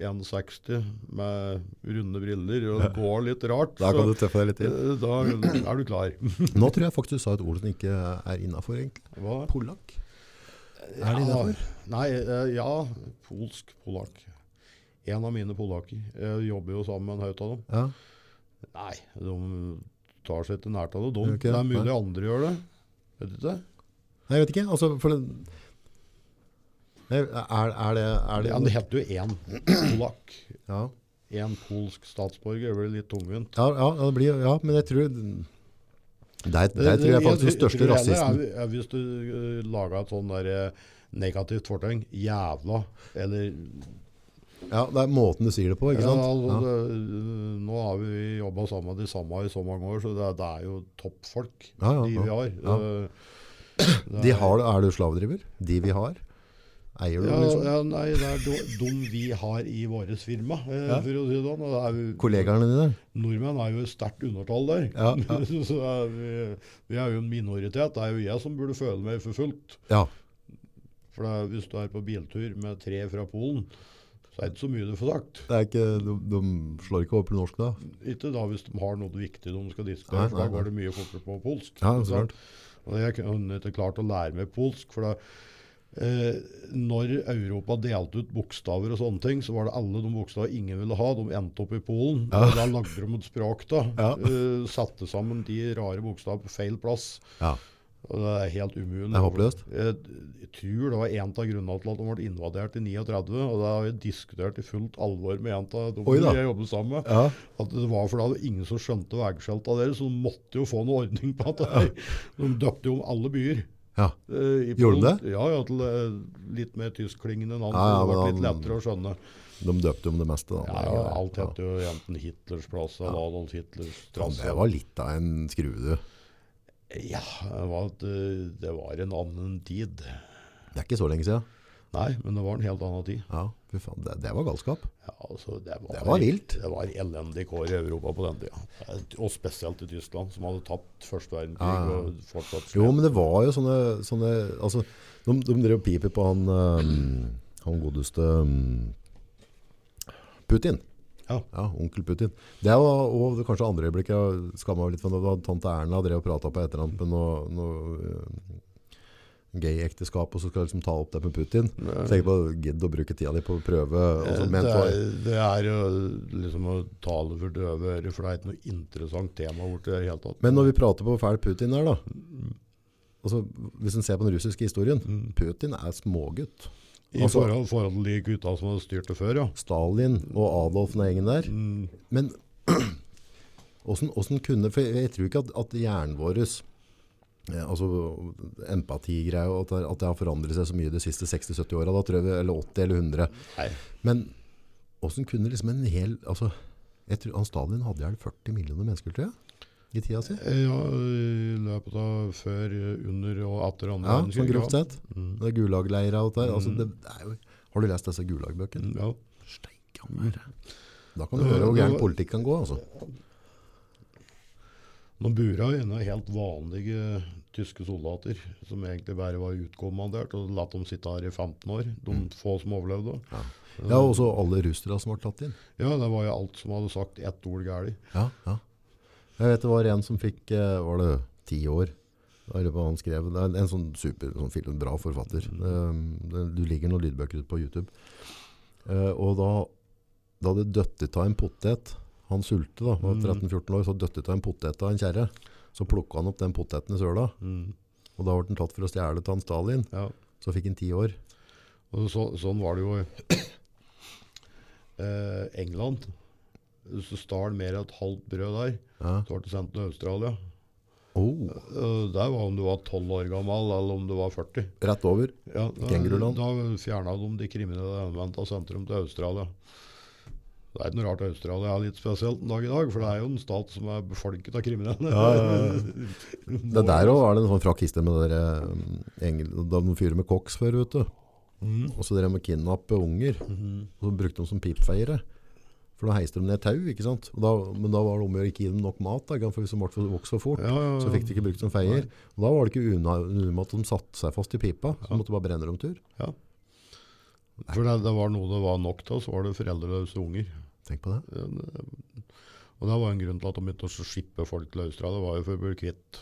1,60 med runde briller og det går litt rart, Da kan så du tøffe deg litt til. eh, da er du klar. Nå tror jeg faktisk du sa et ord som ikke er innafor, egentlig. Hva? Polakk. Er det Ja, innenfor? Nei, eh, ja. Polsk polakk. En av mine polakker. Jeg jobber jo sammen med en haug av dem. Ja. Nei, de tar seg ikke nært av det. dumt. Gjør det er mulig nei. andre gjør det. Vet du ikke? Nei, jeg vet ikke. Altså, for det, er, er det, er det, Ja, det heter jo én polakk. ja. Én polsk statsborger. Det blir litt tungvint. Ja, ja, det blir, ja, men jeg tror Der, der tror jeg faktisk den største rasisten er, Hvis du uh, laga et sånn der, eh, negativt fortegn, jævla, eller Ja, det er måten du sier det på, ikke ja, sant? altså, det, Nå har vi jobba sammen med de samme i så mange år, så det, det er jo toppfolk, Ja, ja, de vi har. Ja. Uh, det De har, er du slavedriver? De vi har? Eier du ja, liksom? ja, nei, det er de, de vi har i vårt firma, eh, Ja. for å si det sånn. Kollegaene dine? Nordmenn er jo i sterkt undertall der. Ja, ja. så er vi, vi er jo en minoritet. Det er jo jeg som burde føle meg forfulgt. Ja. For det hvis du er på biltur med tre fra Polen, så er det ikke så mye du får sagt. Det ikke, de, de slår ikke opp i norsk da? Ikke da hvis de har noe viktig de skal diskutere, for da går det mye fortere på polsk. Ja, så klart. Og jeg kunne ikke klart å lære meg polsk, for da Eh, når Europa delte ut bokstaver og sånne ting, så var det alle de bokstaver ingen ville ha. De endte opp i Polen. Ja. Og da lagde de et språk. da. Ja. Eh, satte sammen de rare bokstavene på feil plass. Ja. Og det er helt umulig. Det er håpløst. Jeg, jeg tror det var en av grunnene til at de ble invadert i 39, og det har vi diskutert i fullt alvor med en av de Oi da. jeg jobber sammen med. Ja. At det var fordi det var ingen som skjønte veiskjeltet av dere, så de måtte jo få noe ordning på at ja. De døpte jo om alle byer. ja. i Gjorde de det? Ja, ja, til eh, litt mer tyskklingende navn. Ja, ja, det ble litt lettere å skjønne. De døpte om det meste da. Ja, ja, alt het jo enten Hitlers plass eller Adolf Hitlers trasse. det var litt av en skrue, du. Ja, det var, det var en annen tid. Det er ikke så lenge siden. Nei, men det var en helt annen tid. Ja, fy faen, det, det var galskap. Ja, altså, det, var, Det var vilt. Det var elendig kår i Europa på den tida. Og spesielt i Tyskland, som hadde tapt første verdenskrig Ja, ja. og fortsatt Jo, men det var jo sånne, sånne altså, de, de drev og piper på han, um, han godeste um, Putin. Ja. onkel Putin. Det var og det kanskje andre øyeblikket jeg skamma meg litt for. da tante Erna drev og prata på et eller annet med noe, noe øhm, gay-ekteskap, og så skal jeg liksom ta opp det med Putin. Så tenk på, gidd å bruke tida di på å prøve. Eh, Altså, det, er, det er jo liksom å tale for døve ører, for det er ikke noe interessant tema borti det hele tatt. men når vi prater på fæl Putin her da, altså, hvis en ser på den russiske historien, Mm. Putin er smågutt. I Altså- forhold, forhold til de gutta som hadde styrt det før, ja. Stalin og Adolf og gjengen der. Mm. Men hvordan kunne, for jeg, tror ikke at, at hjernen vår, eh, altså empatigreia, at, at det har forandret seg så mye de siste 60-70 årene, da tror jeg, vi- eller 80 eller 100. Nei. Men hvordan kunne liksom en hel, altså, jeg tror, Stalin hadde ihjel 40 millioner mennesker, tror jeg, i tida si. Ja, i løpet av før, under og etter andre Ja, verdenskrig, sånn grovt sett. Mm. Det er gulagleirer og alt der. Altså, Mm. det, det jo, har du lest disse Gulag-bøkene? Ja. Steikammer. er. Da kan du høre hvor gæren politikk kan gå, altså. Nå bura inne helt vanlige tyske soldater, som egentlig bare var utkommandert, og latt dem sitte her i 15 år. De Mm. få som overlevde. Ja. Ja, og også alle russere som var tatt inn. Ja, det var jo alt som hadde sagt ett ord galt. Ja, ja. Jeg vet det var en som fikk, eh, var det ti år? Det han skrev, det er en sånn super, sånn film, bra forfatter. Det, det, du ligger noen lydbøker ute på YouTube. Eh, og da, da hadde døttet av en potet, han sulte da, var Mm. 13-14 år, så døttet av en potet av en kjerre. Så plukket han opp den poteten i søla, Mm. og da ble han tatt for å stjele han Stalin. Ja. Så fikk han ti år. Og så, sånn var det jo i eh, England. Hvis du stjal mer enn et halvt brød der, Ja. så ble du sendt til Australia. Oh, Eh, Der var om du var 12 år gammel, eller om du var 40. rett over. Ja, da, Kenguruland. da fjerna de de kriminelle elementene og dem til Australia. Det er ikke noe rart Australia er litt spesielt en dag i dag, for det er jo en stat som er befolket av kriminelle. Ja. Det der også var det en sånn frakk historie med dere, eh, de fyrer med koks før, vet du. Mm. Og så drev de med kidnappe unger, Mhm. og så brukte de som pipfeiere. For da heiste de ned tau, ikke sant? Og da, men da var det om å ikke gi dem nok mat, da, for hvis de ble for- vokste for fort, Ja, ja, så fikk de ikke brukt som feier. Og da var det ikke unødvendig at de satte seg fast i pipa, så Ja. måtte bare brenne dem tur. Ja. For det, det var noe det var nok til, så var det foreldreløse unger. Tenk på det. Ja, det- Og det var en grunn til at de begynte å skippe folk til Australia. Det var jo for å bli kvitt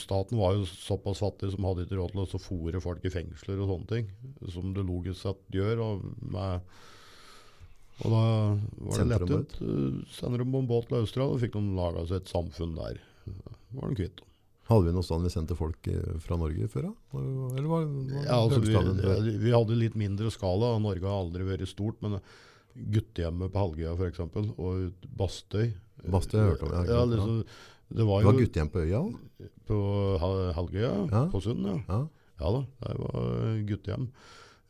Staten var jo såpass fattig som hadde ikke råd til å fòre folk i fengsler og sånne ting. Som det logisk sett gjør. Og, med, og da var det lett ut. Uh, Sender dem på en båt til Australia, og fikk de laga seg et samfunn der. Da var de kvitt. Hadde vi noe sted vi sendte folk eh, fra Norge før da? Eller var, var Ja, altså, vi, vi hadde litt mindre skala. Norge har aldri vært stort. Men guttehjemmet på Halgøya f.eks. og Bastøy Bastøy jeg hørt om, ja, liksom, det var Det var guttehjem på øya på Ha- Halgøya, Ja. på Sund. Ja. Ja. ja da, det var guttehjem.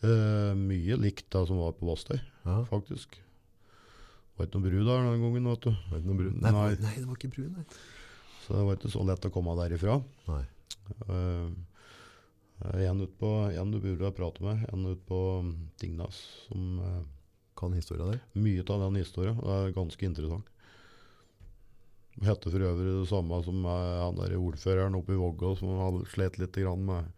Eh, mye likt det som var på Bastøy, ja. faktisk. Det var ikke noe bru der den gangen, vet du. Var ikke noe bru? Nei, Nei. det var- nei, det var ikke bru, nei. Så det var ikke så lett å komme derifra. Nei. Uh, en ut på, en du burde prate med, en ut på mm, Tingnes, som uh, Kan historien der. mye av den historien. Det er ganske interessant. Heter for øvrig det samme som han der ordføreren oppe i Vågå, som hadde slet litt grann med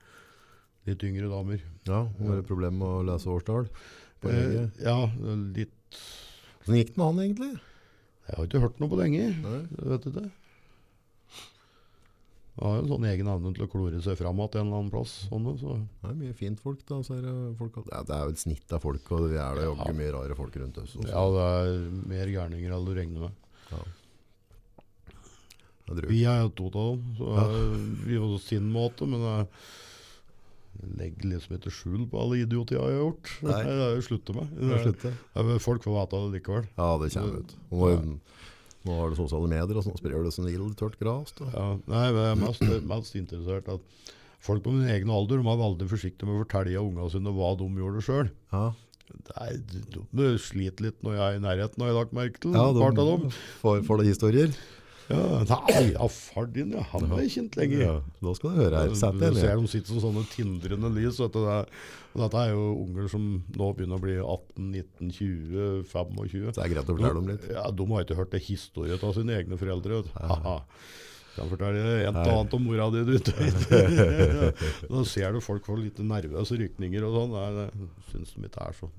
litt yngre damer. Ja, var det problem med å lese årstall? Eh, ja, litt Hvordan gikk det med han egentlig? Jeg har ikke hørt noe på lenge. Nei. Vet du ikke. Han har jo en sånn egen evne til å klore seg fram igjen en eller annen plass. Sånne, så. Det er mye fint folk da. Så er det, folk, ja, det er jo et snitt av folk, og vi er det jaggu Ja. mye rare folk rundt oss. også. Ja, det er mer gærninger enn du regner med. Ja. Er Vi er jo to av dem, så Ja. eh, vi er på sin måte, men jeg legger liksom ikke skjul på alle idiotier jeg har gjort. Nei. Det er jo slutte med. Jeg, er slutt, men Folk får vite det likevel. Ja, det kommer ut. Nå, nå har du sosiale medier, og sånn sprer det som ild tørt gras. Ja, nei, jeg er mest, mest interessert at folk på min egen alder de er veldig forsiktige med å fortelle ungene sine hva de gjorde sjøl. Ja, De sliter litt når jeg er i nærheten, har jeg lagt merke til. ja de, av dem. får, får de historier. Ja, nei, ja, far din, ja, han er kjent lenger. Ja, nå skal du høre her. Sett Du deg ser ned. de sitter som sånne tindrende lys. Vet du, det er, dette er jo unger som nå begynner å bli 18, 19, 20, 25. Så det er greit å fortelle dem litt. Ja, De har ikke hørt det historiet av sine egne foreldre. Du. Haha. Kan fortelle et og annet om mora di. Du. da ser du folk får litt nervøse rykninger og sånn. Det syns de ikke er så.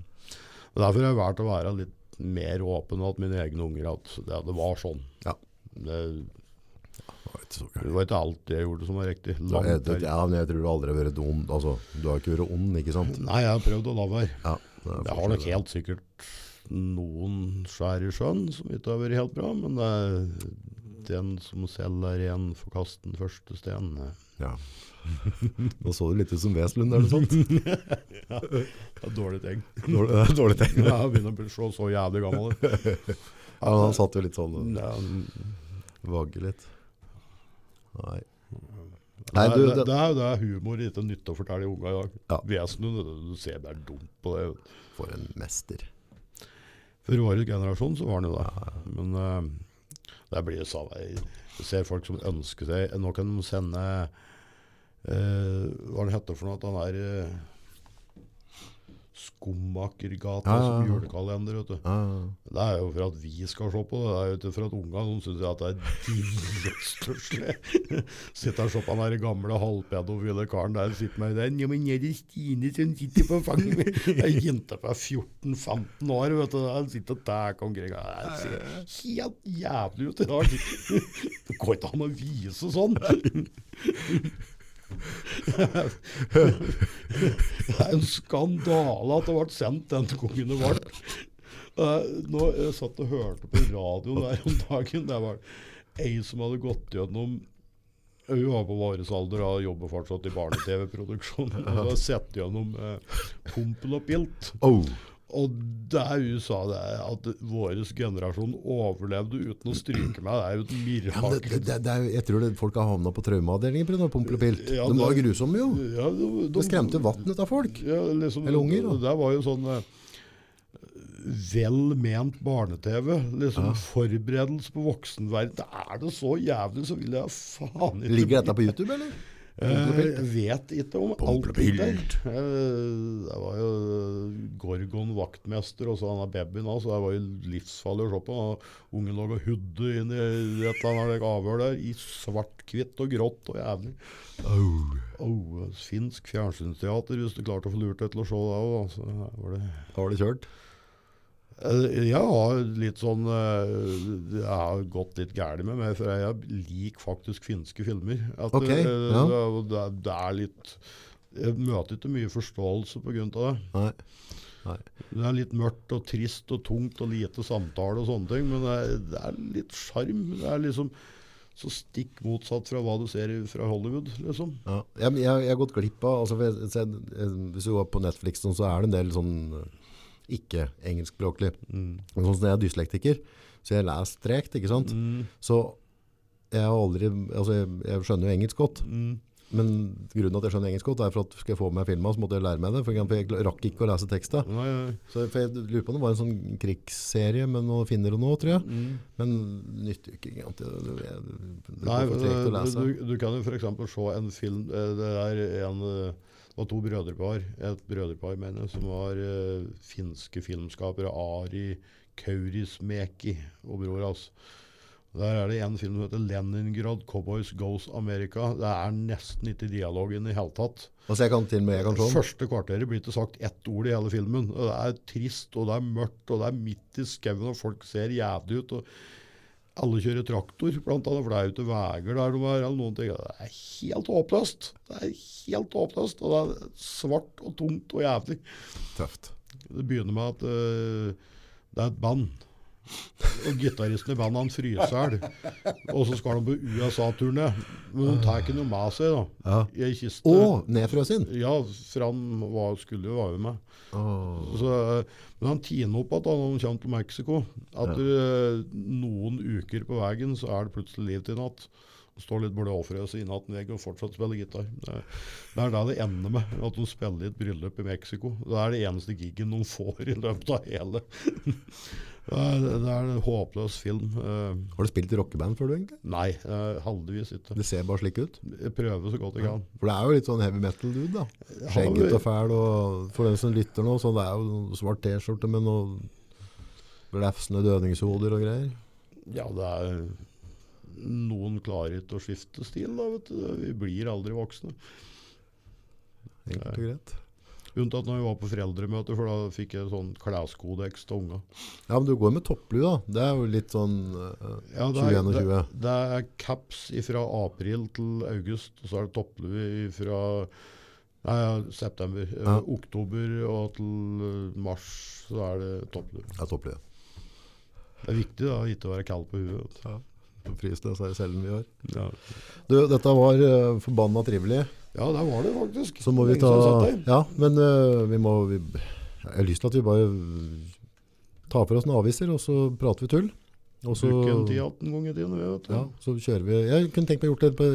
Derfor er det verdt å være litt mer åpen at mine egne unger at det, det var sånn. Ja. Det, Det var ikke det alt jeg gjorde som var riktig. Langt jeg, ja, men jeg tror du aldri har vært ond. Altså, du har ikke vært ond, ikke sant? Nei, jeg har prøvd å la være. Ja, det er har nok helt sikkert noen skjær i sjøen som ikke har vært helt bra, men det, er Den som selv er ren, får kaste den første steinen. Ja. Nå så du litt ut som Veslund, er det sånt? Ja, dårlig tegn. Dårlig, dårlig tegn. Ja, jeg begynner å se så, så jævlig gammel. Ja, men han satt jo litt sånn Ja, vagge litt. Nei. det, Nei, du, det, det, det er det er humor ikke nytte å fortelle unga i dag. Ja. Vesenet, du, ser det er dumt på det. for en mester. For vår generasjon så var han jo det. Men uh, det blir jo samme. Jeg ser folk som ønsker seg Nå kan de sende uh, Hva er det heter for noe? At han er uh, Skummakergata Ja, som julekalender. vet du. Det er jo for at vi skal se på det. Det er jo ikke for at ungene syns at det er dritstusslig. Sitter og ser på den gamle halvpedofile karen der sitter med den. Ja, men er det Stine som sitter på fanget mitt? Ei jente på 14-15 år vet du. Der sitter og tar omkring. Det ser helt jævlig ut i dag. Det går ikke an å vise sånn. Det er en skandale at det ble sendt den gangen det ble. Nå, jeg satt og hørte på radioen der om dagen. Det var ei som hadde gått gjennom Hun var på varesalder alder og jobber fortsatt i barne-TV-produksjon. Og har sett gjennom eh, Pompel og Pilt. Oh, Og det hun sa, det er at vår generasjon overlevde uten å stryke meg. Det er jo et ja, men det, det, det er, jeg tror det, folk har havna på traumeavdelingen pga. Pompel og Pilt. Ja, De var grusomme, jo. Ja, de, de, Det skremte vann ut av folk. Ja, liksom, Eller unger, da. Det var jo sånn eh, vel ment barne-TV. Liksom Forberedelse på voksenverden. Er det så jævlig, så vil jeg faen ikke Ligger dette på YouTube, eller? Og Eh? Jeg vet ikke om alt det der. Eh, Det var jo Gorgon vaktmester og så han babyen hans. det var jo livsfarlig å se på. Ungen lå og hudde inn i et eller annet avhør der, i svart-hvitt og grått og jævlig. Oh. Oh, finsk fjernsynsteater, hvis du klarte å få lurt deg til å se det òg. Altså, var det Da var det kjørt. Eh, Jeg har litt sånn eh, Jeg har gått litt gærent med meg, for jeg liker faktisk finske filmer. At okay, det, ja. det, det, er- litt Jeg møter ikke mye forståelse pga. det. Nei. Nei. Det er litt mørkt og trist og tungt og lite samtale og sånne ting, men det er, det er litt sjarm. Det er liksom så stikk motsatt fra hva du ser fra Hollywood, liksom. Ja. Jeg, jeg, jeg har gått glipp av altså, eh, Hvis du går på Netflix, så er det en del sånn eh, ikke-engelskspråklig. Mm. Sånn som jeg er dyslektiker, så jeg leser strekt, ikke sant? Mm. Så jeg har aldri Altså, jeg, jeg skjønner jo engelsk godt. Mm. Men grunnen til at jeg skjønner engelsk godt, er for at skal jeg få med meg filmen, så måtte jeg lære meg det. For jeg rakk ikke å lese teksta. Nei, nei. Så for jeg lurer på om det var en sånn krigsserie med noen finner og noe, tror jeg. Mm. Men nytter jo ikke egentlig. Det, det, det, det Nei, tregt å du, du, kan jo f.eks. se en film eh, Det er en var to brødrepar, et brødrepar mener jeg, som var uh, finske filmskapere. Ari Kaurismäki og bror hans. Der er det en film som heter 'Leningrad Cowboys Goes America'. Det er nesten ikke dialogen i hele tatt. Altså, jeg kan til med jeg kan den. Første kvarteret blir ikke sagt ett ord i hele filmen. Det er trist, og det er mørkt, og det er midt i skauen, og folk ser jævlig ut. og alle kjører traktor, blant annet, for det er jo ikke veier der de er. eller noen ting. Det er helt håpløst. Det er helt håpløst, og det er svart og tungt og jævlig. Tøft. Det begynner med at uh, det er et band. Og gitaristen i bandet han fryser. Og så skal de på USA-turné. Men de tar ikke noe med seg da, Ja. i ei kiste. Å, nedfrøsen? Ja, for han var, skulle jo være med. Oh. Så, eh, men han tiner opp han når han kommer til Mexico, Etter ja. noen uker på veien så er det plutselig liv til natt. Står litt blåfrøs overfrøs i natten vegg og fortsatt spiller gitar. Det er, det det ender med, at de spiller i et bryllup i Mexico. Det er det eneste gigen de får i løpet av hele. Det, er, det er en håpløs film. Eh, Har du spilt i rockeband før du, egentlig? nei, eh, heldigvis ikke. Det ser bare slik ut. Jeg prøver så godt jeg kan. For det er jo litt sånn heavy metal-dude, da. Skjegget og fæl, og for den som lytter nå, så det er jo svart T-skjorte med noe glefsende dødningshoder og greier. Ja, det er Noen klarer ikke å skifte stil, da, vet du. Vi blir aldri voksne. Enkelt og greit. Unntatt når vi var på foreldremøte, for da fikk jeg sånn kleskodeks til unga. Ja, men du går med topplue, da. Det er jo litt sånn uh, Ja, det er, 2021? Det, det er caps fra april til august, og så er det topplue fra nei, september. Eh, Ja. oktober og til eh, mars så er det topplue. Ja, topplue. Det er viktig da, ikke å være kald på huet. Ja. pris, det er om vi gjør. Ja. Du, dette var uh, forbanna trivelig. Ja, der var det faktisk. Så må vi ta. Ja, men uh, vi må vi, Jeg har lyst til at vi bare tar for oss noen aviser, og så prater vi tull. Og så, Bruke en 10-18 ganger tiden, vet du. ja, så kjører vi Jeg kunne tenkt meg å gjort det på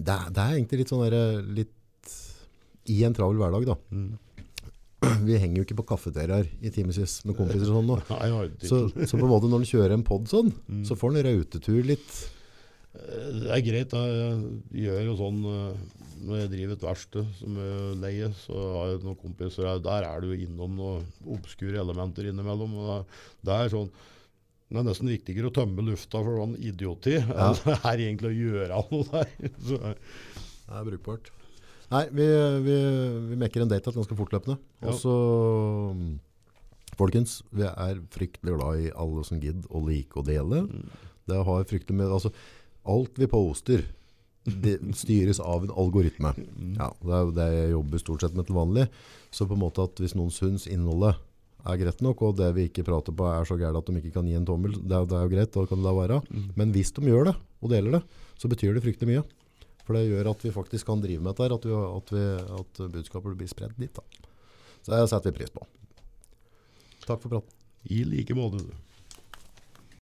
det, det er egentlig litt sånn der, litt i en travel hverdag, da. Mm. Vi henger jo ikke på kafeteriaer i timevis med kompiser og sånn nå. Så, så på en måte når en kjører en pod sånn, Mm. så får en rautetur litt. Eh, Det er greit. Jeg gjør jo sånn eh, når jeg driver et verksted som jeg leier, så har jeg noen kompiser her. Der er du innom noen obskure elementer innimellom. og Det er sånn det er nesten viktigere å tømme lufta for sånn idioti Ja. enn det er egentlig å gjøre noe der. Så, Det er brukbart. Nei, vi, vi, vi mekker en date ganske fortløpende. Ja. Og så, folkens, vi er fryktelig glad i alle som gidder å like å dele. Det har fryktelig med, altså, alt vi poster, det styres av en algoritme. Ja, det er jo det jeg jobber stort sett med til vanlig. Så på en måte at hvis noen syns innholdet er greit nok, og det vi ikke prater på er så gærent at de ikke kan gi en tommel, det er, det er jo greit, da kan det la være. Men hvis de gjør det, og deler det, så betyr det fryktelig mye. For det gjør at vi faktisk kan drive med dette at, vi, at, vi, at budskapet blir spredd dit. Da. Så det setter vi pris på. Takk for praten. I like måte. du.